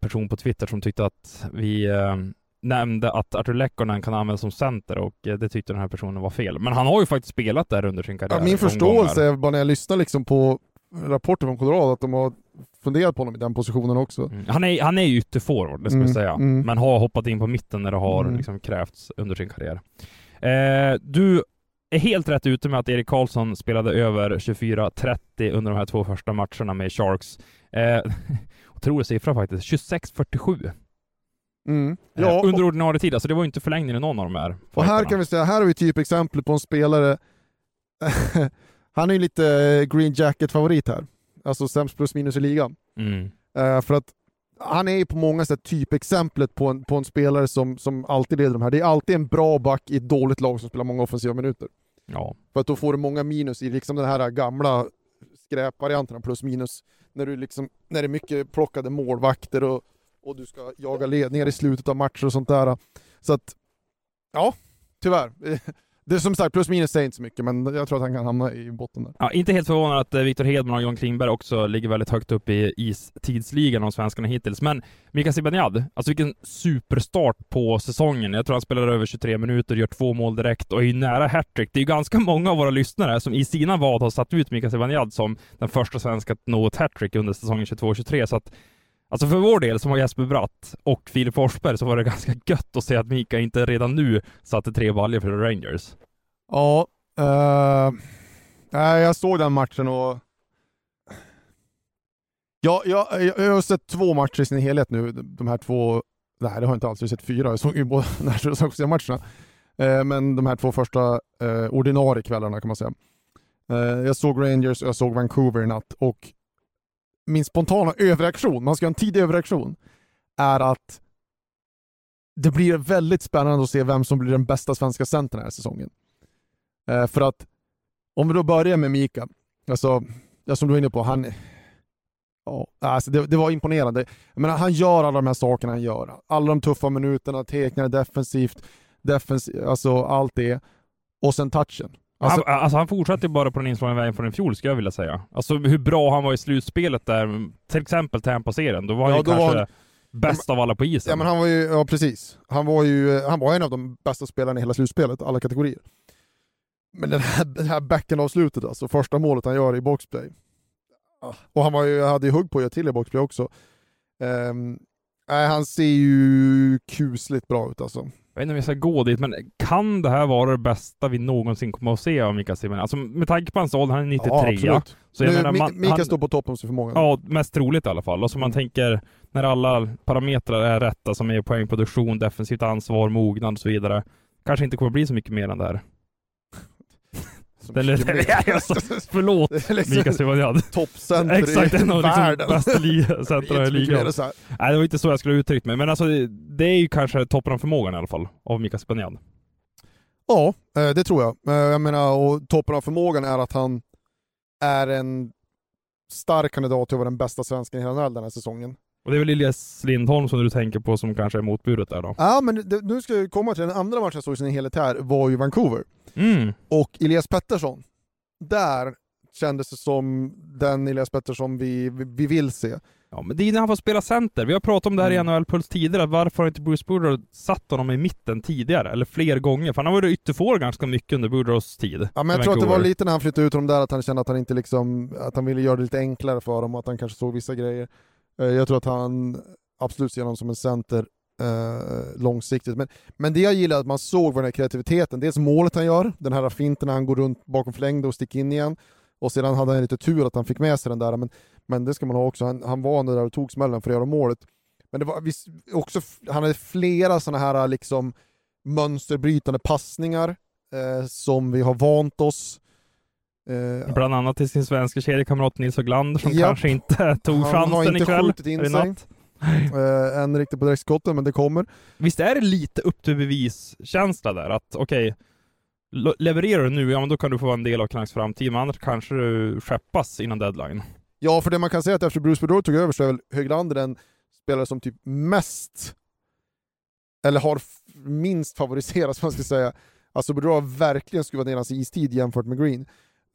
person på Twitter som tyckte att vi eh, nämnde att Artur Lekkonen kan användas som center och eh, det tyckte den här personen var fel. Men han har ju faktiskt spelat där under sin karriär. Ja, min förståelse är bara när jag lyssnar liksom på rapporter från Colorado att de har funderat på honom i den positionen också. Mm. Han är, han är ju ytterforward, det ska Mm, vi säga. mm. Men har hoppat in på mitten när det har Mm. liksom krävts under sin karriär. Eh, du är helt rätt ute med att Erik Karlsson spelade över 24-30 under de här två första matcherna med Sharks. Eh, otrolig siffra faktiskt. 26-47 Mm. eh, Ja, under ordinarie tid. Alltså det var ju inte förlängning i någon av de här Och här kan vi säga, här har vi typ exempel på en spelare, han är ju lite eh, green jacket-favorit här. Alltså sämst plus minus i ligan. Mm. Eh, för att han är ju på många sätt typexemplet på en, på en spelare som, som alltid leder de här. Det är alltid en bra back i ett dåligt lag som spelar många offensiva minuter. Ja. För att då får du många minus i liksom den här gamla skräpvarianten plus minus. När, du liksom, när det är mycket plockade målvakter och, och du ska jaga ledningar i slutet av matcher och sånt där. Så att, ja, tyvärr. Det är som sagt, plus minus säger inte så mycket, men jag tror att han kan hamna i botten där. Ja, inte helt förvånad att eh, Viktor Hedman och John Klingberg också ligger väldigt högt upp i istidsligan de svenskarna hittills. Men Mika Zibanejad, alltså vilken superstart på säsongen. Jag tror han spelar över 23 minuter, gör två mål direkt och är ju nära hattrick. Det är ju ganska många av våra lyssnare som i sina vad har satt ut Mika Zibanejad som den första svenska att nå ett hattrick under säsongen 22-23. Så att Alltså för vår del som har Jesper Bratt och Filip Forsberg så var det ganska gött att se att Mika inte redan nu satte tre baljor för Rangers. Ja, eh, jag såg den matchen och Ja, jag, jag, jag har sett två matcher i sin helhet nu. De här två, nej det har jag inte alls, jag har sett fyra. Jag såg ju båda matcherna. Eh, men de här två första eh, ordinarie kvällarna kan man säga. Eh, jag såg Rangers och jag såg Vancouver i natt och min spontana överreaktion, man ska ha en tidig överreaktion, är att det blir väldigt spännande att se vem som blir den bästa svenska centern den här säsongen. Eh, för att om vi då börjar med Mika, alltså, ja, som du var inne på, han, Ja, alltså det, det var imponerande. Jag menar, han gör alla de här sakerna han gör. Alla de tuffa minuterna, tecknar defensivt, defensivt, alltså allt det. Och sen touchen. Alltså, han, alltså han fortsatte bara på den inslagna vägen från i fjol skulle jag vilja säga. Alltså hur bra han var i slutspelet där, till exempel Tampa-serien. Då var han Ja, ju kanske han- bäst av alla på isen. ja, men han var ju, ja precis. Han var ju han var en av de bästa spelarna i hela slutspelet, alla kategorier. Men den här, den här backen av slutet alltså, första målet han gör i boxplay. Ah. Och han var ju, hade ju hugg på att göra till i boxplay också. Ehm, nej, han ser ju kusligt bra ut alltså. Jag vet inte om jag ska gå dit, men kan det här vara det bästa vi någonsin kommer att se av Mika Zibanejad? Alltså med tanke på hans ålder, han är 93 Ja, absolut. Så jag Nu, menar, man, Mika han, står på toppen sin förmåga. Ja, mest troligt i alla fall. Och så man tänker, när alla parametrar är rätta, som är poängproduktion, defensivt ansvar, mognad och så vidare, kanske inte kommer bli så mycket mer än det här. Lät- mer. Ja, alltså, Förlåt, liksom Mika Zibanejad. toppcenter Exakt, en av liksom bästa li- centra i ligan. Nej, det var inte så jag skulle uttryckt mig, men alltså det- är ju kanske toppen av förmågan i alla fall, av Mika Zibanejad. Ja, eh, det tror jag. Eh, Jag menar, och toppen av förmågan är att han är en stark kandidat till att vara den bästa svensken i hela den här säsongen. Och det är väl Elias Lindholm som du tänker på som kanske är motbudet där då? Ja, men det, nu ska jag komma till den andra matchen jag såg i sin helhet här, var ju Vancouver. Mm. Och Elias Pettersson, där kändes det som den Elias Pettersson vi, vi, vi vill se. Ja, men det är när han får spela center. Vi har pratat om det här Mm. i NHL Puls tidigare, varför har inte Bruce Boudreau satt honom i mitten tidigare? Eller fler gånger? För han har varit ytterforward ganska mycket under Boudreaus tid. Ja, men jag tror att det var lite när han flyttade ut honom där, att han kände att han inte liksom, att han ville göra det lite enklare för dem, och att han kanske såg vissa grejer. Eh, jag tror att han absolut ser honom som en center eh, långsiktigt. Men, men det jag gillar att man såg var den här kreativiteten, dels målet han gör, den här finten när han går runt bakom förlängde och sticker in igen, och sedan hade han lite tur att han fick med sig den där, men, men det ska man ha också, han, han var där och tog smällen för att göra målet. Men det var visst, också, han hade flera sådana här liksom mönsterbrytande passningar eh, som vi har vant oss. Eh, Bland annat till sin svenska kedjekamrat Nils Höglander som Japp. kanske inte tog Han chansen inte ikväll. skjutit in eller sig. eh, än riktigt på direktskotten, men det kommer. Visst är det lite upp till bevis-känsla där? Att okej, lo- levererar du nu, ja men då kan du få vara en del av Canucks framtid, men annars kanske du skeppas innan deadline. Ja, för det man kan säga är att efter Bruce Boudreau tog över så är väl Höglander den spelare som typ mest, eller har minst favoriserats, man ska säga. Alltså Boudreau har verkligen skruvat ner hans istid jämfört med Green,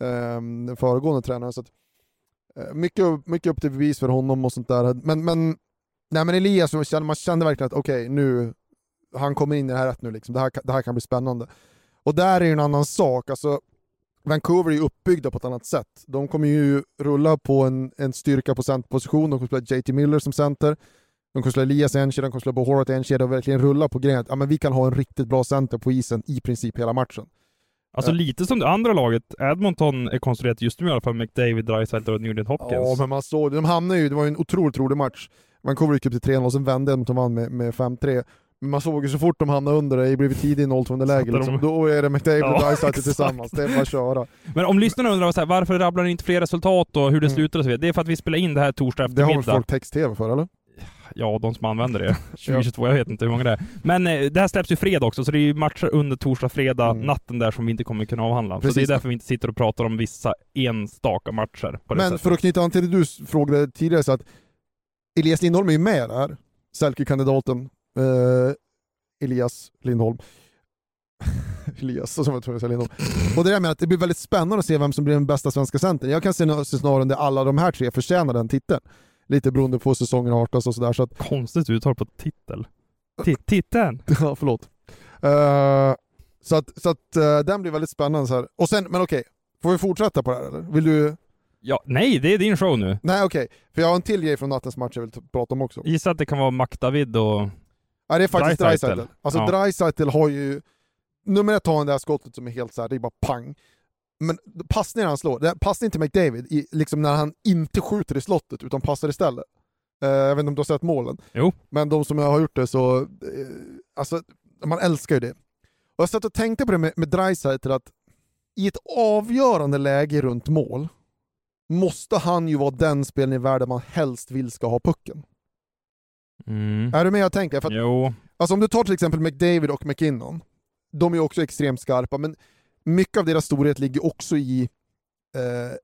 Ehm, den föregående tränaren. Så att, eh, mycket, upp- mycket upp till bevis för honom och sånt där. Men, men, nej, men Elias, man kände, man kände verkligen att okej, nu, han kommer in i det här rätt nu, liksom. det, här, kan- det här kan bli spännande. Och där är ju en annan sak, alltså Vancouver är ju uppbyggda på ett annat sätt. De kommer ju rulla på en, en styrka på centerposition, de kommer spela JT Miller som center, de kommer spela Elias i en kedja, de kommer spela Bohorat i en kedja och verkligen rulla på grejen att ja, men vi kan ha en riktigt bra center på isen i princip hela matchen. Alltså Ja. lite som det andra laget, Edmonton är konstruerat just nu i alla fall, McDavid, Dreisaitl och Nugent Hopkins. Ja, men man såg. De hamnade ju, det var ju en otroligt rolig match. Vancouver gick upp till 3-0 och sen vände Edmonton vann med, med 5-3. Men man såg ju så fort de hamnade under det, blivit tidigt 0-2 läge, liksom, då är det McDavid och Ja, Dreisaitl exakt. tillsammans. Det är bara att köra. Men om lyssnarna undrar så här, varför rabblar ni inte fler resultat och hur det Mm. slutar och så vidare. Det är för att vi spelar in det här torsdag Det har väl eftermiddag. folk text-tv för eller? Ja, de som använder det. 2022, jag vet inte hur många det är. Men eh, det här släpps ju fredag också, så det är ju matcher under torsdag, fredag, Mm. natten där som vi inte kommer kunna avhandla. Så Precis. det är därför vi inte sitter och pratar om vissa enstaka matcher Men sättet. för att knyta an till det du frågade tidigare, så att Elias Lindholm är ju med där, Selke-kandidaten eh, Elias Lindholm. Elias, så som jag tror jag säger Lindholm. Och det där med att det blir väldigt spännande att se vem som blir den bästa svenska centern. Jag kan se scenarion där alla de här tre förtjänar den titeln. Lite beroende på säsongen artas och sådär. Så att, Konstigt uttal på titel. Ti- Titeln? ja, förlåt. Eh, så att, så att eh, den blir väldigt spännande. Så här. Och sen, men okej, får vi fortsätta på det här eller? Vill du? Ja, nej, det är din show nu. Nej okej, för jag har en till grej från nattens match jag vill t- prata om också. Gissa att det kan vara McDavid och... Ja, det är faktiskt. Dreisaitl. Alltså Ja. Dreisaitl har ju... Nummer ett har han det här skottet som är helt så här, det är bara pang. Men passningen han slår, passningen till McDavid, i, liksom när han inte skjuter i slottet utan passar istället. Eh, jag vet inte om du har sett målen? Jo. Men de som har gjort det så, eh, alltså man älskar ju det. Och jag satt och tänkte på det med, med Dreisaitl att i ett avgörande läge runt mål måste han ju vara den spelaren i världen man helst vill ska ha pucken. Mm. Är du med jag tänker? För att Jo. Alltså om du tar till exempel McDavid och McKinnon, de är ju också extremt skarpa, men mycket av deras storhet ligger också i eh,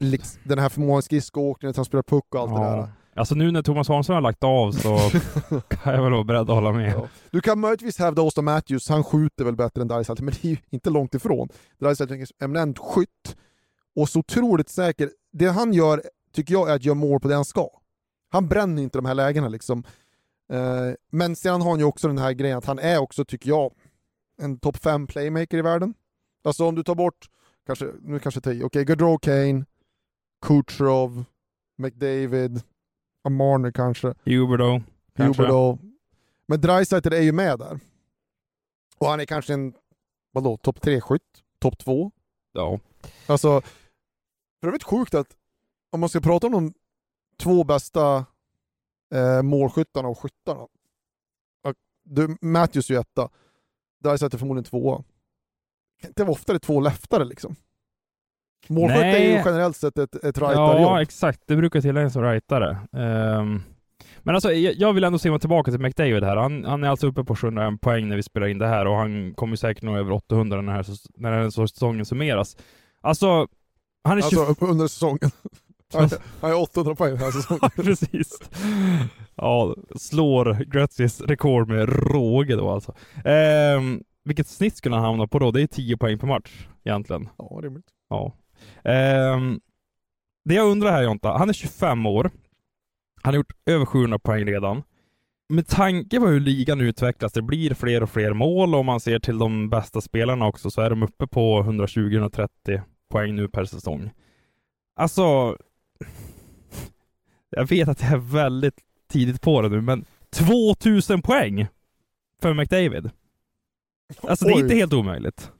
liksom, den här förmågan skridskoåkningen, att han spelar puck och allt det där. Alltså nu när Thomas Hansson har lagt av så kan jag väl vara beredd att hålla med. Ja. Du kan möjligtvis hävda Austin Matthews, han skjuter väl bättre än Dreisaitl, men det är ju inte långt ifrån. Dreisaitl är en eminent skytt och så otroligt säker. Det han gör, tycker jag, är att göra mål på det han ska. Han bränner inte de här lägena liksom. Eh, men sen har han ju också den här grejen att han är också, tycker jag, en topp 5 playmaker i världen. Alltså om du tar bort, kanske, nu kanske jag okej, okay, Gaudreau Kane, Kucherov, McDavid, Amarner kanske. Huberdo. Huberdo. Men Dreisaitl är ju med där. Och han är kanske en, vadå, topp 3-skytt? Topp 2? Ja. Alltså, för övrigt sjukt att om man ska prata om de två bästa eh, målskyttarna och skyttarna. Du, Matthews är ju etta. Dreisaitl är förmodligen tvåa. Kan inte vara oftare två leftare liksom. Målskytt är ju generellt sett ett, ett rightare Ja, exakt. Det brukar tilläggas som rightare. Um, men alltså, jag vill ändå se tillbaka till McDavid här. Han, han är alltså uppe på 701 poäng när vi spelar in det här och han kommer säkert nå över 800 när, här, när den här säsongen summeras. Alltså, han är 20... Alltså under säsongen. Han är 800 poäng den här säsongen. Precis. Ja, slår Gretzkys rekord med råge då alltså. Um, vilket snitt skulle han hamna på då? Det är 10 poäng per match egentligen. Ja, rimligt. Ja. Um, det jag undrar här Jonta, han är 25 år. Han har gjort över 700 poäng redan. Med tanke på hur ligan utvecklas, det blir fler och fler mål och om man ser till de bästa spelarna också så är de uppe på 120-130 poäng nu per säsong. Alltså, jag vet att jag är väldigt tidigt på det nu, men 2000 poäng för McDavid. Alltså Oj. det är inte helt omöjligt.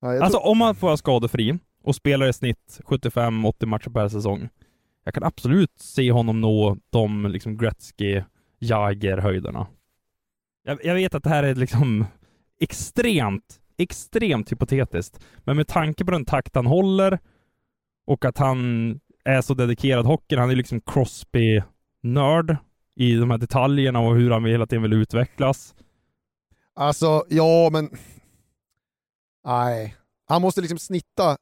Ja, alltså om man får vara skadefri och spelar i snitt 75-80 matcher per säsong. Jag kan absolut se honom nå de liksom Gretzky, Jagger-höjderna. Jag, jag, vet att det här är liksom extremt, extremt hypotetiskt. Men med tanke på den takt han håller och att han är så dedikerad hockeyn. Han är liksom Crosby-nörd i de här detaljerna och hur han hela tiden vill utvecklas. Alltså, ja men... Nej. Han måste liksom snitta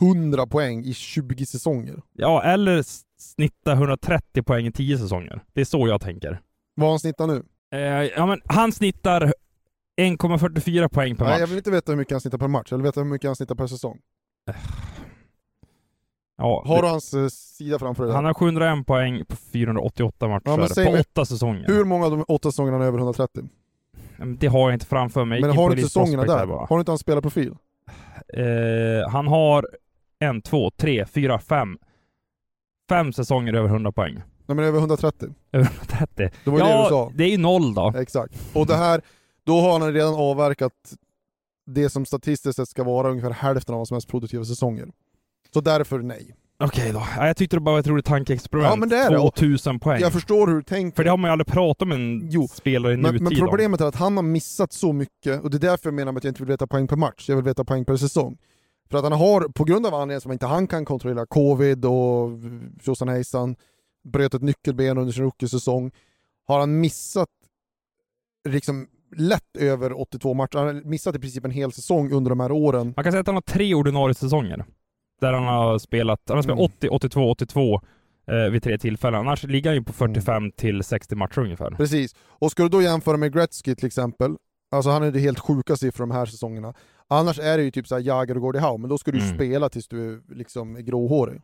100 poäng i 20 säsonger. Ja, eller snitta 130 poäng i 10 säsonger. Det är så jag tänker. Vad han snittar nu? Eh, ja, men han snittar 1,44 poäng per match. Nej, jag vill inte veta hur mycket han snittar per match, jag vill veta hur mycket han snittar per säsong. Ja, har du hans eh, sida framför dig? Han har 701 poäng på 488 matcher ja, på åtta säsonger. Hur många av de åtta säsongerna är över 130? Det har jag inte framför mig. Men har du inte säsongerna där? Har du inte hans spelarprofil? Eh, han har en, två, tre, fyra, fem. Fem säsonger över 100 poäng. Nej men över 130. Över 130? Det var ja, det du sa. det är ju noll då. Exakt. Och det här, då har han redan avverkat det som statistiskt sett ska vara ungefär hälften av hans mest produktiva säsonger. Så därför nej. Okej då. jag tyckte det bara var ett roligt tankeexperiment. Ja, men det är 2000 poäng. Jag förstår hur du tänker. För det har man ju aldrig pratat med en jo, spelare i men, nutid Men problemet är att han har missat så mycket, och det är därför jag menar att jag inte vill veta poäng per match, jag vill veta poäng per säsong. För att han har, på grund av anledningar som inte han kan kontrollera, covid och tjosan hejsan, bröt ett nyckelben under sin rookie-säsong, har han missat liksom lätt över 82 matcher. Han har missat i princip en hel säsong under de här åren. Man kan säga att han har tre ordinarie säsonger. Där han har spelat, han har spelat mm. 80, 82, 82 eh, vid tre tillfällen. Annars ligger han ju på 45 mm. till 60 matcher ungefär. Precis. Och ska du då jämföra med Gretzky till exempel, alltså han är det helt sjuka siffror de här säsongerna. Annars är det ju typ såhär Jagr och Gordie Howe, men då ska du mm. spela tills du liksom är gråhårig.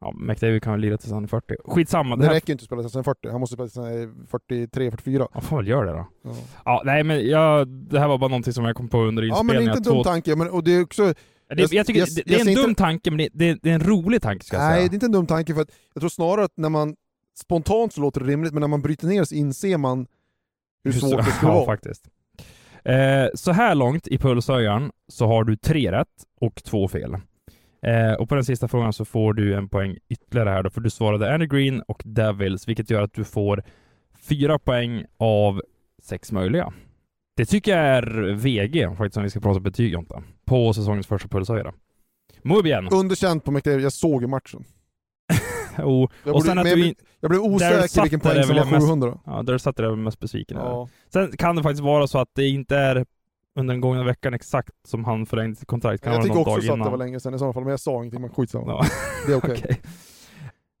Ja, McDavid kan väl lira tills han är 40. Skitsamma. Det, det här... räcker inte att spela tills han är 40, han måste spela tills han är 43, 44. Ja, får väl göra det då. Ja. ja, nej men jag, det här var bara någonting som jag kom på under inspelningen. Ja men inte en dum tanke, men, och det är också... Det, jag, tycker, jag, det, det är en dum inte... tanke, men det, det, är en rolig tanke ska jag nej, säga. Nej, det är inte en dum tanke, för att jag tror snarare att när man spontant så låter det rimligt, men när man bryter ner så inser man hur svårt det skulle ja, vara. faktiskt. Eh, så här långt i pulshöjaren så har du tre rätt och två fel. Eh, och på den sista frågan så får du en poäng ytterligare här då, för du svarade Andy Green och Devils, vilket gör att du får fyra poäng av sex möjliga. Det tycker jag är VG, faktiskt, om vi ska prata betyg Jonta, på säsongens första pulshöjare. Muy bien! Underkänt på McDavid, jag såg ju matchen. och, jag, och sen att du, jag blev osäker vilken poäng som var 700. Mest, ja, där satt jag mest besviken ja. Sen kan det faktiskt vara så att det inte är under den gångna veckan exakt som han förlängde sitt kontrakt. Kan jag tycker också så att det var länge sedan i sådana fall, men jag sa ingenting, men skitsamma. Ja. Det är okej. Okej. Eh,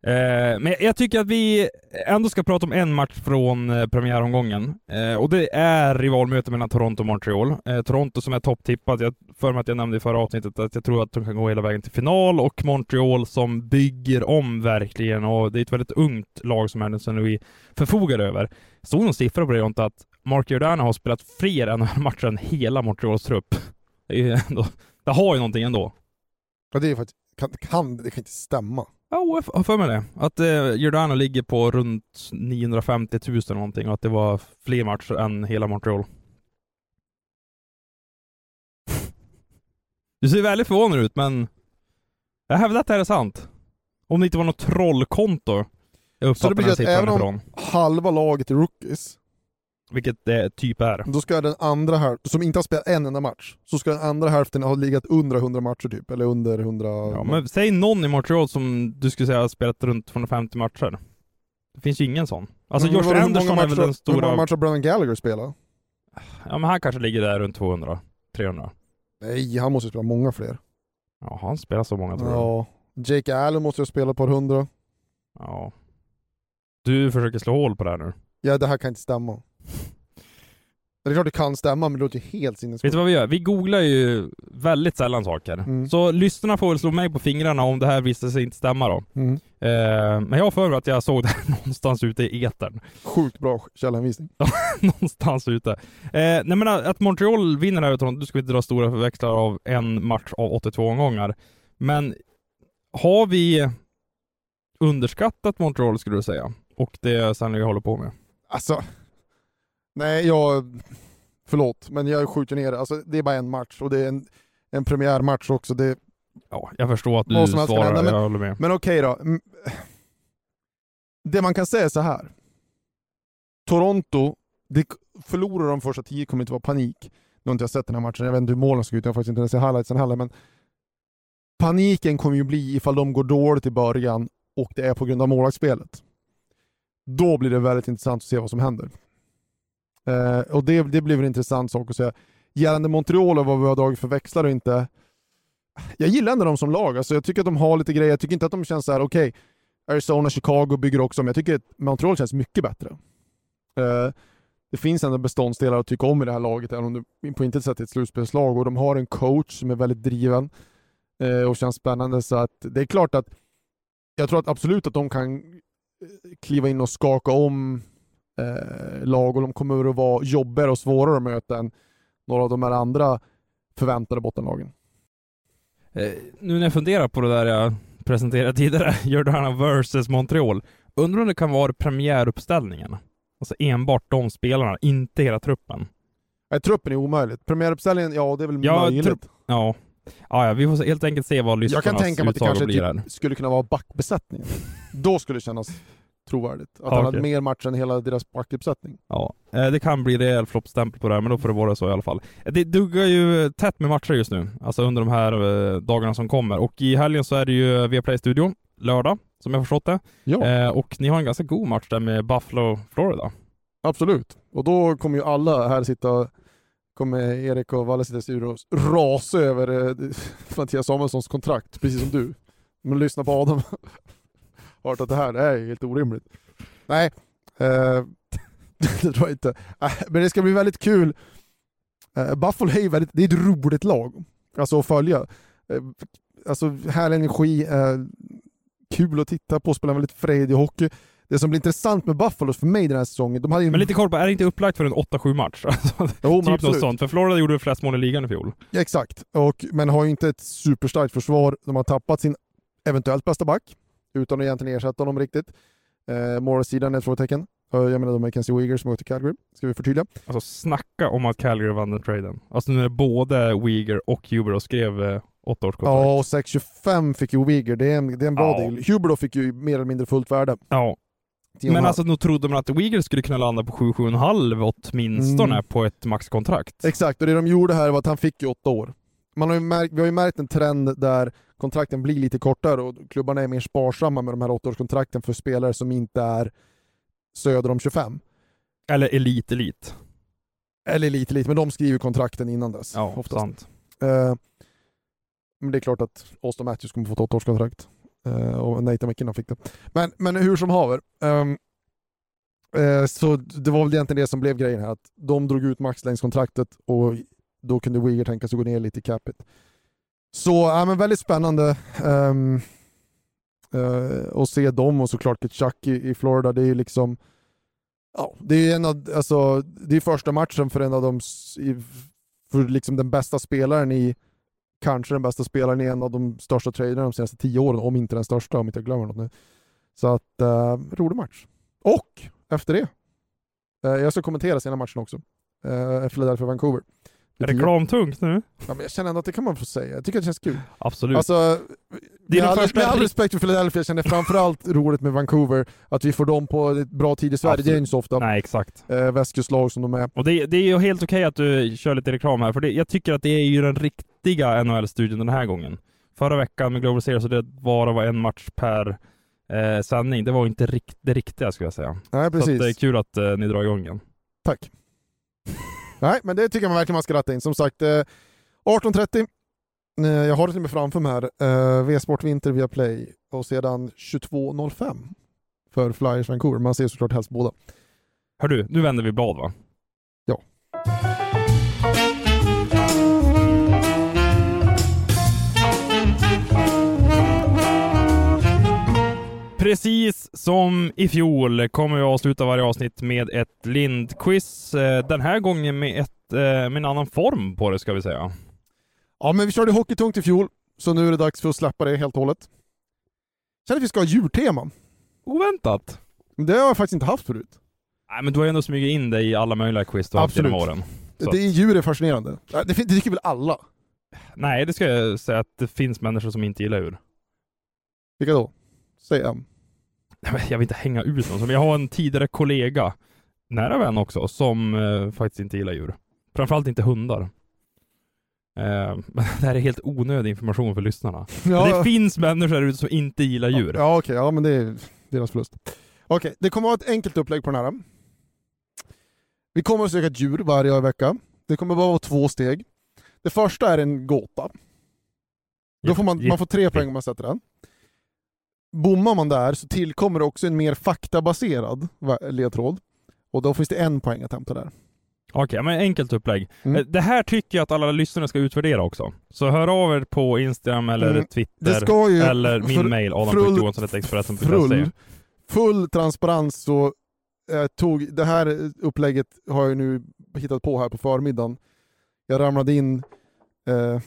Eh, men jag tycker att vi ändå ska prata om en match från eh, premiäromgången. Eh, och det är rivalmöte mellan Toronto och Montreal. Toronto som är topptippat. Jag för mig att jag nämnde i förra avsnittet att jag tror att de kan gå hela vägen till final och Montreal som bygger om verkligen och det är ett väldigt ungt lag som Anderson Louis förfogar över. Stod någon siffra på det inte att Mark Giordano har spelat fler NHL-matcher än hela Montreals trupp. Det, är ändå, det har ju någonting ändå. Ja, det är faktiskt, kan, kan, det kan inte stämma. Ja, OF har för mig det. Att eh, Giordano ligger på runt 950 000 någonting och att det var fler matcher än hela Montreal. Du ser väldigt förvånad ut, men jag hävdar att det här är sant. Om det inte var något trollkonto jag Så det uppfattar betyder den här att siffran även om- ifrån. Halva laget är rookies, Vilket det typ är. då ska den andra hälften, som inte har spelat en enda match, så ska den andra hälften ha legat under 100 matcher typ, eller under 100... Ja, men säg någon i Montreal som du skulle säga har spelat runt 250 matcher. Det finns ju ingen sån. Alltså Men Josh Anderson är väl den Hur många stora... matcher har Brennan Gallagher spelat? Ja men han kanske ligger där runt 200, 300. Nej, han måste spela många fler. Ja, han spelar så många tror jag. Ja. Jake Allen måste ju spela ett par hundra. Ja. Du försöker slå hål på det här nu. Ja, det här kan inte stämma. Det är klart det kan stämma, men det låter ju helt Vet sinnessjukt. du vad vi gör? Vi googlar ju väldigt sällan saker. Mm. Så lyssnarna får väl slå mig på fingrarna om det här visste sig inte stämma då. Mm. Eh, men jag har för mig att jag såg det här någonstans ute i etern. Sjukt bra källhänvisning. någonstans ute. Eh, nej men att Montreal vinner här utan du ska inte dra stora förväxlar av en match av 82 omgångar. Men har vi underskattat Montreal skulle du säga? Och det Stanley håller på med? Alltså, nej jag... Förlåt, men jag skjuter ner. Alltså, det är bara en match och det är en, en premiärmatch också. Det, Ja, jag förstår att du svarar, hända, men- jag håller med. men okej då. Mm. Det man kan säga är så här. Toronto, det förlorar de första tio kommer inte vara panik. Nu har inte jag sett den här matchen, jag vet inte hur målen såg ut, jag har faktiskt inte ens sett highlightsen heller, men paniken kommer ju bli ifall de går dåligt i början och det är på grund av målvaktsspelet. Då blir det väldigt intressant att se vad som händer. Eh, och det, det blir väl en intressant sak att säga. Gällande Montreal och vad vi har dragit för växlar och inte. Jag gillar ändå dem som lag. Alltså jag tycker att de har lite grejer. Jag tycker inte att de känns så här. okej, Arizona, Chicago bygger också, men jag tycker att Montreal känns mycket bättre. Eh, det finns ändå beståndsdelar att tycka om i det här laget, även om det på intet sätt är ett slutspelslag. Och de har en coach som är väldigt driven eh, och känns spännande. Så att det är klart att jag tror att absolut att de kan eh, kliva in och skaka om eh, lag och de kommer att vara jobbigare och svårare att möta än några av de här andra förväntade bottenlagen. Eh, nu när jag funderar på det där jag presenterade tidigare, Giordano versus Montreal. Undrar om det kan vara premiäruppställningen? Alltså enbart de spelarna, inte hela truppen. Nej, truppen är omöjligt. Premiäruppställningen, ja det är väl Ja, möjligt. Ja. Ja, ja, vi får helt enkelt se vad Jag lyssnarnas kan tänka mig att det kanske typ skulle kunna vara backbesättningen. Då skulle det kännas trovärdigt. Att Ja, han hade okej. mer matcher än hela deras backuppsättning. Ja, eh, det kan bli rejäl floppstämpel på det här, men då får det vara så i alla fall. Eh, Det duggar ju tätt med matcher just nu, alltså under de här eh, dagarna som kommer. Och i helgen så är det ju Viaplay-studio, lördag, som jag förstått det. Ja, Eh, och ni har en ganska god match där med Buffalo, Florida. absolut. Och då kommer ju alla här sitta, kommer Erik och Valle sitta i studion och rasa över eh, Mattias Samuelssons kontrakt, precis som du. Men lyssna på Adam. Hört att det här det här är helt orimligt. Nej, eh, det tror jag inte. Eh, men det ska bli väldigt kul. Eh, Buffalo är ju väldigt, det är ett roligt lag alltså att följa. Eh, alltså härlig energi, kul att titta på, spela väldigt fredig hockey. Det som blir intressant med Buffalo för mig den här säsongen, de hade ju... Men lite koll på, är det inte upplagt för en 8-7 match? Alltså, jo, typ något sånt. För Florida gjorde flest mål i ligan i fjol. Ja, exakt, och, men har ju inte ett superstarkt försvar. De har tappat sin eventuellt bästa back, utan att egentligen ersätta honom riktigt. Eh, Morris-sidan är ett frågetecken. Eh, Jag menar de är Kenzie Uyghur som går till Calgary, ska vi förtydliga. Alltså snacka om att Calgary vann den traden. Alltså nu är både Uyghur och Huber skrev eh, åtta års kontrakt. Ja, och 6,25 fick ju Uyghur, det är en, det är en bra Ja. deal. Huber då fick ju mer eller mindre fullt värde. Ja. Men alltså nog trodde man att Uyghur skulle kunna landa på 7-7,5 åtminstone Mm. på ett maxkontrakt. Exakt, och det de gjorde här var att han fick ju åtta år. Man har ju märkt, vi har ju märkt en trend där kontrakten blir lite kortare och klubbarna är mer sparsamma med de här åttaårskontrakten för spelare som inte är söder om 25. Eller elit-elit. Eller lite, lite, men de skriver kontrakten innan dess. Ja, oftast. sant. Eh, men det är klart att Austin Matthews kommer få ett åttaårskontrakt. Eh, och Nathan McKinnon fick det. Men, men hur som haver. ehm, eh, så det var väl egentligen det som blev grejen här. Att de drog ut maxlängdskontraktet och då kunde Weir tänka sig gå ner lite i capita. Så ja, men väldigt spännande um, att se dem och såklart Kitchuck i, i Florida. Det är ju liksom Ja, det är en av, alltså, det är första matchen för en av de, för liksom den bästa spelaren i, kanske den bästa spelaren i en av de största traderna de senaste tio åren, om inte den största, om inte jag glömmer något nu. Så att, uh, rolig match. Och efter det, eh, jag ska kommentera sena matchen också, eh, uh, Philadelphia-Vancouver. Är reklamtungt nu? Ja, men jag känner ändå att det kan man få säga, jag tycker att det känns kul. Absolut. Alltså, Det är med, all, första med all respekt för Philadelphia, jag känner framförallt roligt med Vancouver, att vi får dem på ett bra tid i Sverige, det är Absolut. inte så ofta. Nej, exakt. Eh, västkustlag som de är. Och det, det är ju helt okej att du kör lite reklam här, för det, jag tycker att det är ju den riktiga NHL-studion den här gången. Förra veckan med Global Series så det bara var en match per eh, sändning. Det var inte rikt, det riktiga skulle jag säga. Nej Så att precis. det är kul att eh, ni drar igång igen. Tack. Nej, men det tycker man verkligen man ska ratta in. Som sagt, eh, 18.30. Eh, jag har det till och med framför mig här. Eh, V-sport Vinter via Play och sedan 22.05 för Flyers Vancouver. Man ser såklart helst båda. Hör du, nu vänder vi blad va? Ja. Precis som i fjol kommer vi avsluta varje avsnitt med ett Lind-quiz. Eh, Den här gången med, ett, eh, med en annan form på det ska vi säga. Ja, men vi körde hockeytungt i fjol, så nu är det dags för att släppa det helt och hållet. Känner att vi ska ha djurtema. Oväntat. Men det har jag faktiskt inte haft förut. Nej men du har ju ändå smugit in dig i alla möjliga quiz du har haft genom åren. Så Det är djur är fascinerande. Det, det tycker väl alla? Nej, det ska jag säga att det finns människor som inte gillar djur. Vilka då? Säg en. Jag vill inte hänga ut någon, men jag har en tidigare kollega, nära vän också, som eh, faktiskt inte gillar djur. Framförallt inte hundar. Eh, men det här är helt onödig information för lyssnarna. Men det finns människor där ute som inte gillar djur. Ja, ja okej, ja men det är deras förlust. Okej, det kommer att vara ett enkelt upplägg på den här. Vi kommer att söka ett djur varje vecka. Det kommer bara vara två steg. Det första är en gåta. Då får man, man får tre poäng om man sätter den. Bommar man där så tillkommer också en mer faktabaserad ledtråd. Och då finns det en poäng att hämta där. Okej, men enkelt upplägg. Mm. Eh, Det här tycker jag att alla lyssnare ska utvärdera också. Så hör av er på Instagram eller Mm. Twitter. Ju... eller min för- mail, adam.johansson.expressen.se. full, full transparens så eh, tog, det här upplägget har jag nu hittat på här på förmiddagen. Jag ramlade in eh,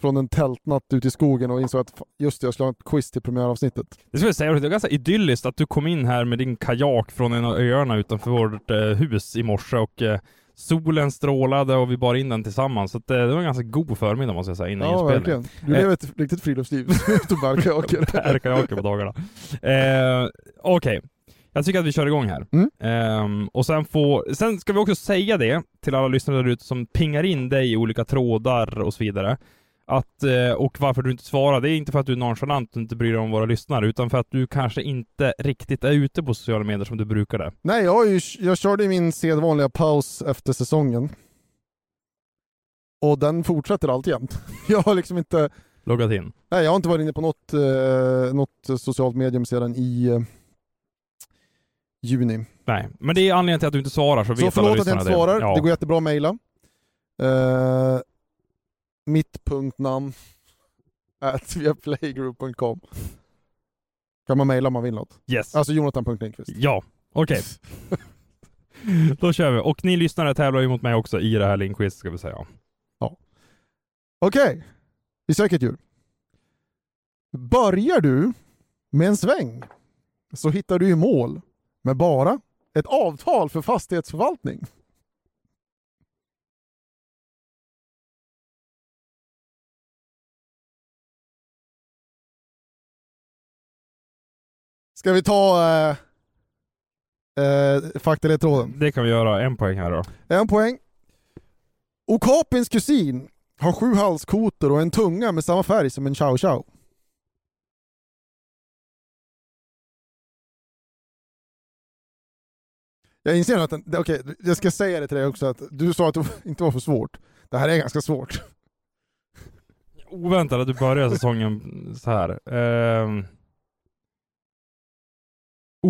från en tältnatt ute i skogen och insåg att just det, jag skulle ha ett quiz till premiäravsnittet. Det ska jag säga, det var ganska idylliskt att du kom in här med din kajak från en av öarna utanför vårt eh, hus i morse och eh, solen strålade och vi bar in den tillsammans. Så att, eh, det var en ganska god förmiddag måste jag säga innan Ja, inspelningen. verkligen. Du lever ett riktigt friluftsliv. Ute och bär kajaker. Där kajaker på dagarna. Okej, jag tycker att vi kör igång här. Mm. Ehm, och sen, får, sen ska vi också säga det till alla lyssnare där ute som pingar in dig i olika trådar och så vidare. Att, eh, och varför du inte svarar, det är inte för att du är nonchalant och inte bryr dig om våra lyssnare, utan för att du kanske inte riktigt är ute på sociala medier som du brukade. Nej, jag, ju, jag körde min sedvanliga paus efter säsongen. Och den fortsätter alltjämt. Jag har liksom inte Loggat in. Nej, jag har inte varit inne på något, eh, något socialt medium sedan i eh, juni. Nej, men det är anledningen till att du inte svarar, så, Så vet alla förlåt att jag inte svarar. Ja. Det går jättebra att mejla. Eh, mitt punktnamn at viaplaygroup.com kan man mejla om man vill något. Yes. Alltså jonathan.lindqvist. Ja, okej. Då kör vi. Och ni lyssnare tävlar ju mot mig också i det här Linkquiz ska vi säga. Okej, vi söker ett djur. Börjar du med en sväng så hittar du i mål med bara ett avtal för fastighetsförvaltning. Ska vi ta eh, eh, faktaledtråden? Det kan vi göra. En poäng här då. En poäng. Okapins kusin har sju halskotor och en tunga med samma färg som en chow chow. Jag inser att, okej, jag ska säga det till dig också, att du sa att det inte var för svårt. Det här är ganska svårt. Oväntat att du börjar säsongen så här. Ehm...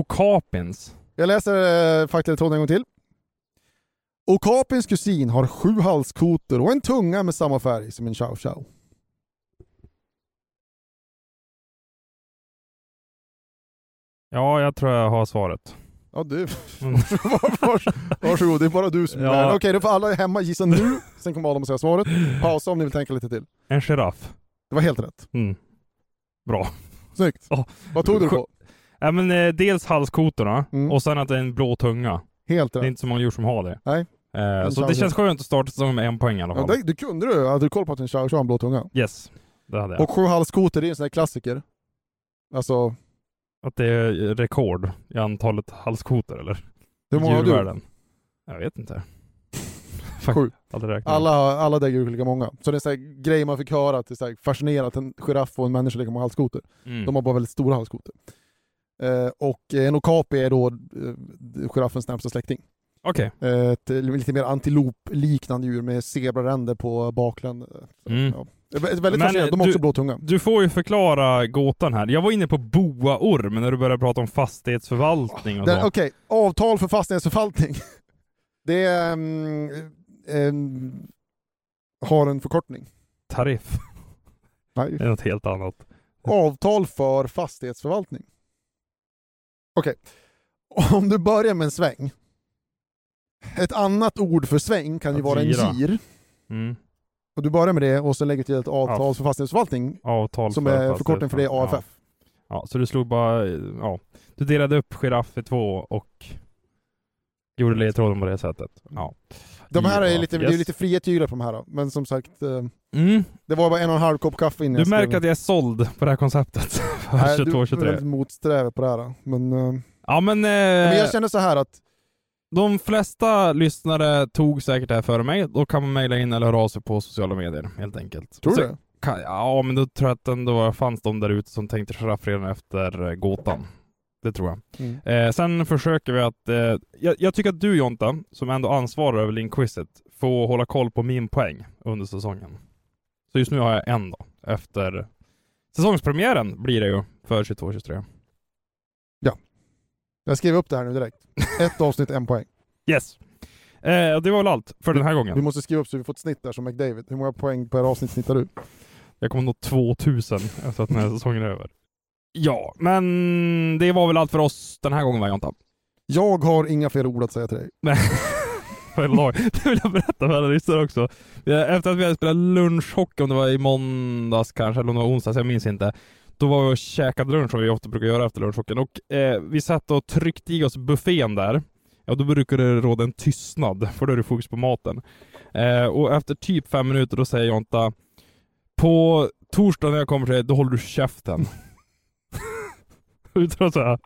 Okapins. Jag läser eh, faktaledtråden en gång till. Okapins kusin har sju halskotor och en tunga med samma färg som en chow chow. Ja, jag tror jag har svaret. Ja du, Mm. vars, varsågod, det är bara du som Ja. värd. Okej, då får alla hemma gissa nu, sen kommer Adam att säga svaret. Pausa om ni vill tänka lite till. En giraff. Det var helt rätt. Mm. Bra. Snyggt. Ja. Vad tog du på? Ja, men, eh, dels halskotorna Mm. och sen att det är en blå tunga. Helt Det är rätt. inte så många djur som har det. Nej. Eh, så det känns skönt att starta med en poäng i alla Ja, fall. det, det kunde du, hade du koll på att en chow chow har en blå tunga? Yes, det hade jag. Och sju halskotor, det är en sån här klassiker. Alltså, Att det är rekord i antalet halskotor eller? hur många har du? Djurvärlden. Jag vet inte. Sju. Aldrig räknat. Alla, alla däggdjur är lika många. Så det är en sån här grej man fick höra, att det är så här fascinerande att en giraff och en människa är lika många halskotor. Mm. De har bara väldigt stora halskotor. Eh, och en okapi är då eh, giraffens närmsta släkting. Okej. Eh, ett lite mer antilopliknande djur med zebraränder på bakländer. Mm. Ja. Det är väldigt Men, fascinerande, de har också blå tunga. Du får ju förklara gåtan här. Jag var inne på boaorm när du började prata om fastighetsförvaltning och. Okej, avtal för fastighetsförvaltning. Det är, mm, em, har en förkortning. Tariff. Nej. Det är något helt annat. Avtal för fastighetsförvaltning. Okej, om du börjar med en sväng. Ett annat ord för sväng kan ju Att vara en gira. gir. Mm. Och du börjar med det och så lägger du till ett avtal för fastighetsförvaltning Avtal som för är förkortning för det. AFF. Ja. ja, så du slog bara... Ja. Du delade upp giraff i två och gjorde ledtråden på det sättet. Ja. De här är lite, det yes. är lite fria tyglar på de här då. men som sagt, eh, Mm. det var bara en och en halv kopp kaffe innan Du märker att jag är såld på det här konceptet. Nej, 22, Du är 23. väldigt motsträvig på det här. då. Men, eh, Ja men... Eh, men jag känner så här att De flesta lyssnare tog säkert det här före mig. Då kan man mejla in eller höra av sig på sociala medier helt enkelt. Tror du det? Ja, men då tror jag att ändå fanns de där ute som tänkte giraff redan efter eh, gåtan. Det tror jag. Mm. Eh, sen försöker vi att... Eh, jag, jag tycker att du Jonta, som ändå ansvarar över Linkquizet, får hålla koll på min poäng under säsongen. Så just nu har jag en då, efter säsongspremiären blir det ju för 22-23. Jag skrev upp det här nu direkt. Ett avsnitt, en poäng. Yes! Eh, det var väl allt för den här Vi gången. måste skriva upp så vi får ett snitt där som McDavid. Hur många poäng per avsnitt snittar du? Jag kommer nå 2000 efter att den här säsongen är över. Ja, men det var väl allt för oss den här gången va Jonta? Jag har inga fler ord att säga till dig. Det vill jag berätta för alla lyssnare också. Efter att vi hade spelat lunchhockey, om det var i måndags kanske, eller om det var onsdags, jag minns inte. Då var vi och käkade lunch som vi ofta brukar göra efter lunchhockeyn och eh, vi satt och tryckte i oss buffén där. Ja, då brukar det råda en tystnad, för då är det fokus på maten. Eh, och efter typ fem minuter då säger Jonta På torsdag när jag kommer till dig, då håller du käften. Utan att så här,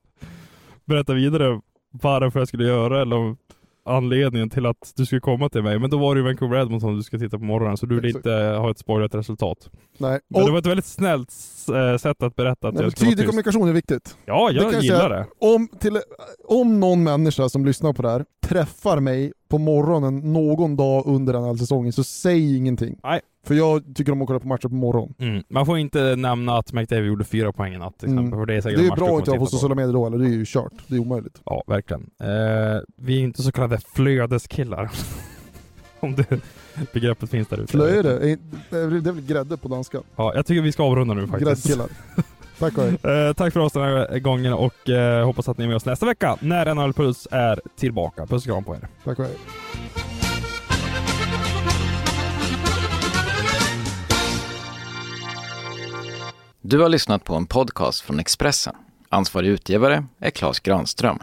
berätta vidare varför jag skulle göra eller om anledningen till att du skulle komma till mig. Men då var det ju Vancouver Edmonton du ska titta på morgonen, så du vill inte ha ett spoilat resultat. Nej. Men det var ett väldigt snällt eh, sätt att berätta att nej, jag skulle tydlig kommunikation är viktigt. Ja, Det jag jag gillar säga. det. Om, till, om någon människa som lyssnar på det här träffar mig på morgonen någon dag under den här säsongen så säg ingenting. Nej. För jag tycker om att kolla på matcher på morgonen. Mm. Man får inte nämna att McDavid gjorde fyra poäng i natt till exempel, Mm. för det är Det säkert är match du bra att inte ha på sociala medier då, eller det är ju kört. Det är omöjligt. Ja, verkligen. Eh, vi är inte så kallade flödeskillar. Om det begreppet finns där ute. Flöde, är- det är väl grädde på danska? Ja, jag tycker vi ska avrunda nu faktiskt. Gräddkillar. Tack och. Eh, tack för oss den här gången och eh, hoppas att ni är med oss nästa vecka när NHL Puls är tillbaka. Puss och kram på er. Tack och hej. Du har lyssnat på en podcast från Expressen. Ansvarig utgivare är Klas Granström.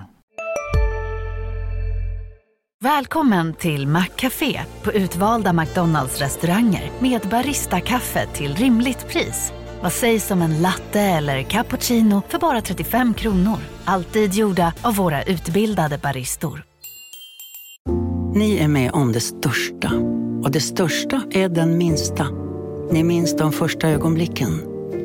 Välkommen till Maccafé på utvalda McDonalds restauranger med Baristakaffe till rimligt pris. Vad sägs om en latte eller cappuccino för bara 35 kronor? Alltid gjorda av våra utbildade baristor. Ni är med om det största. Och det största är den minsta. Ni minns de första ögonblicken.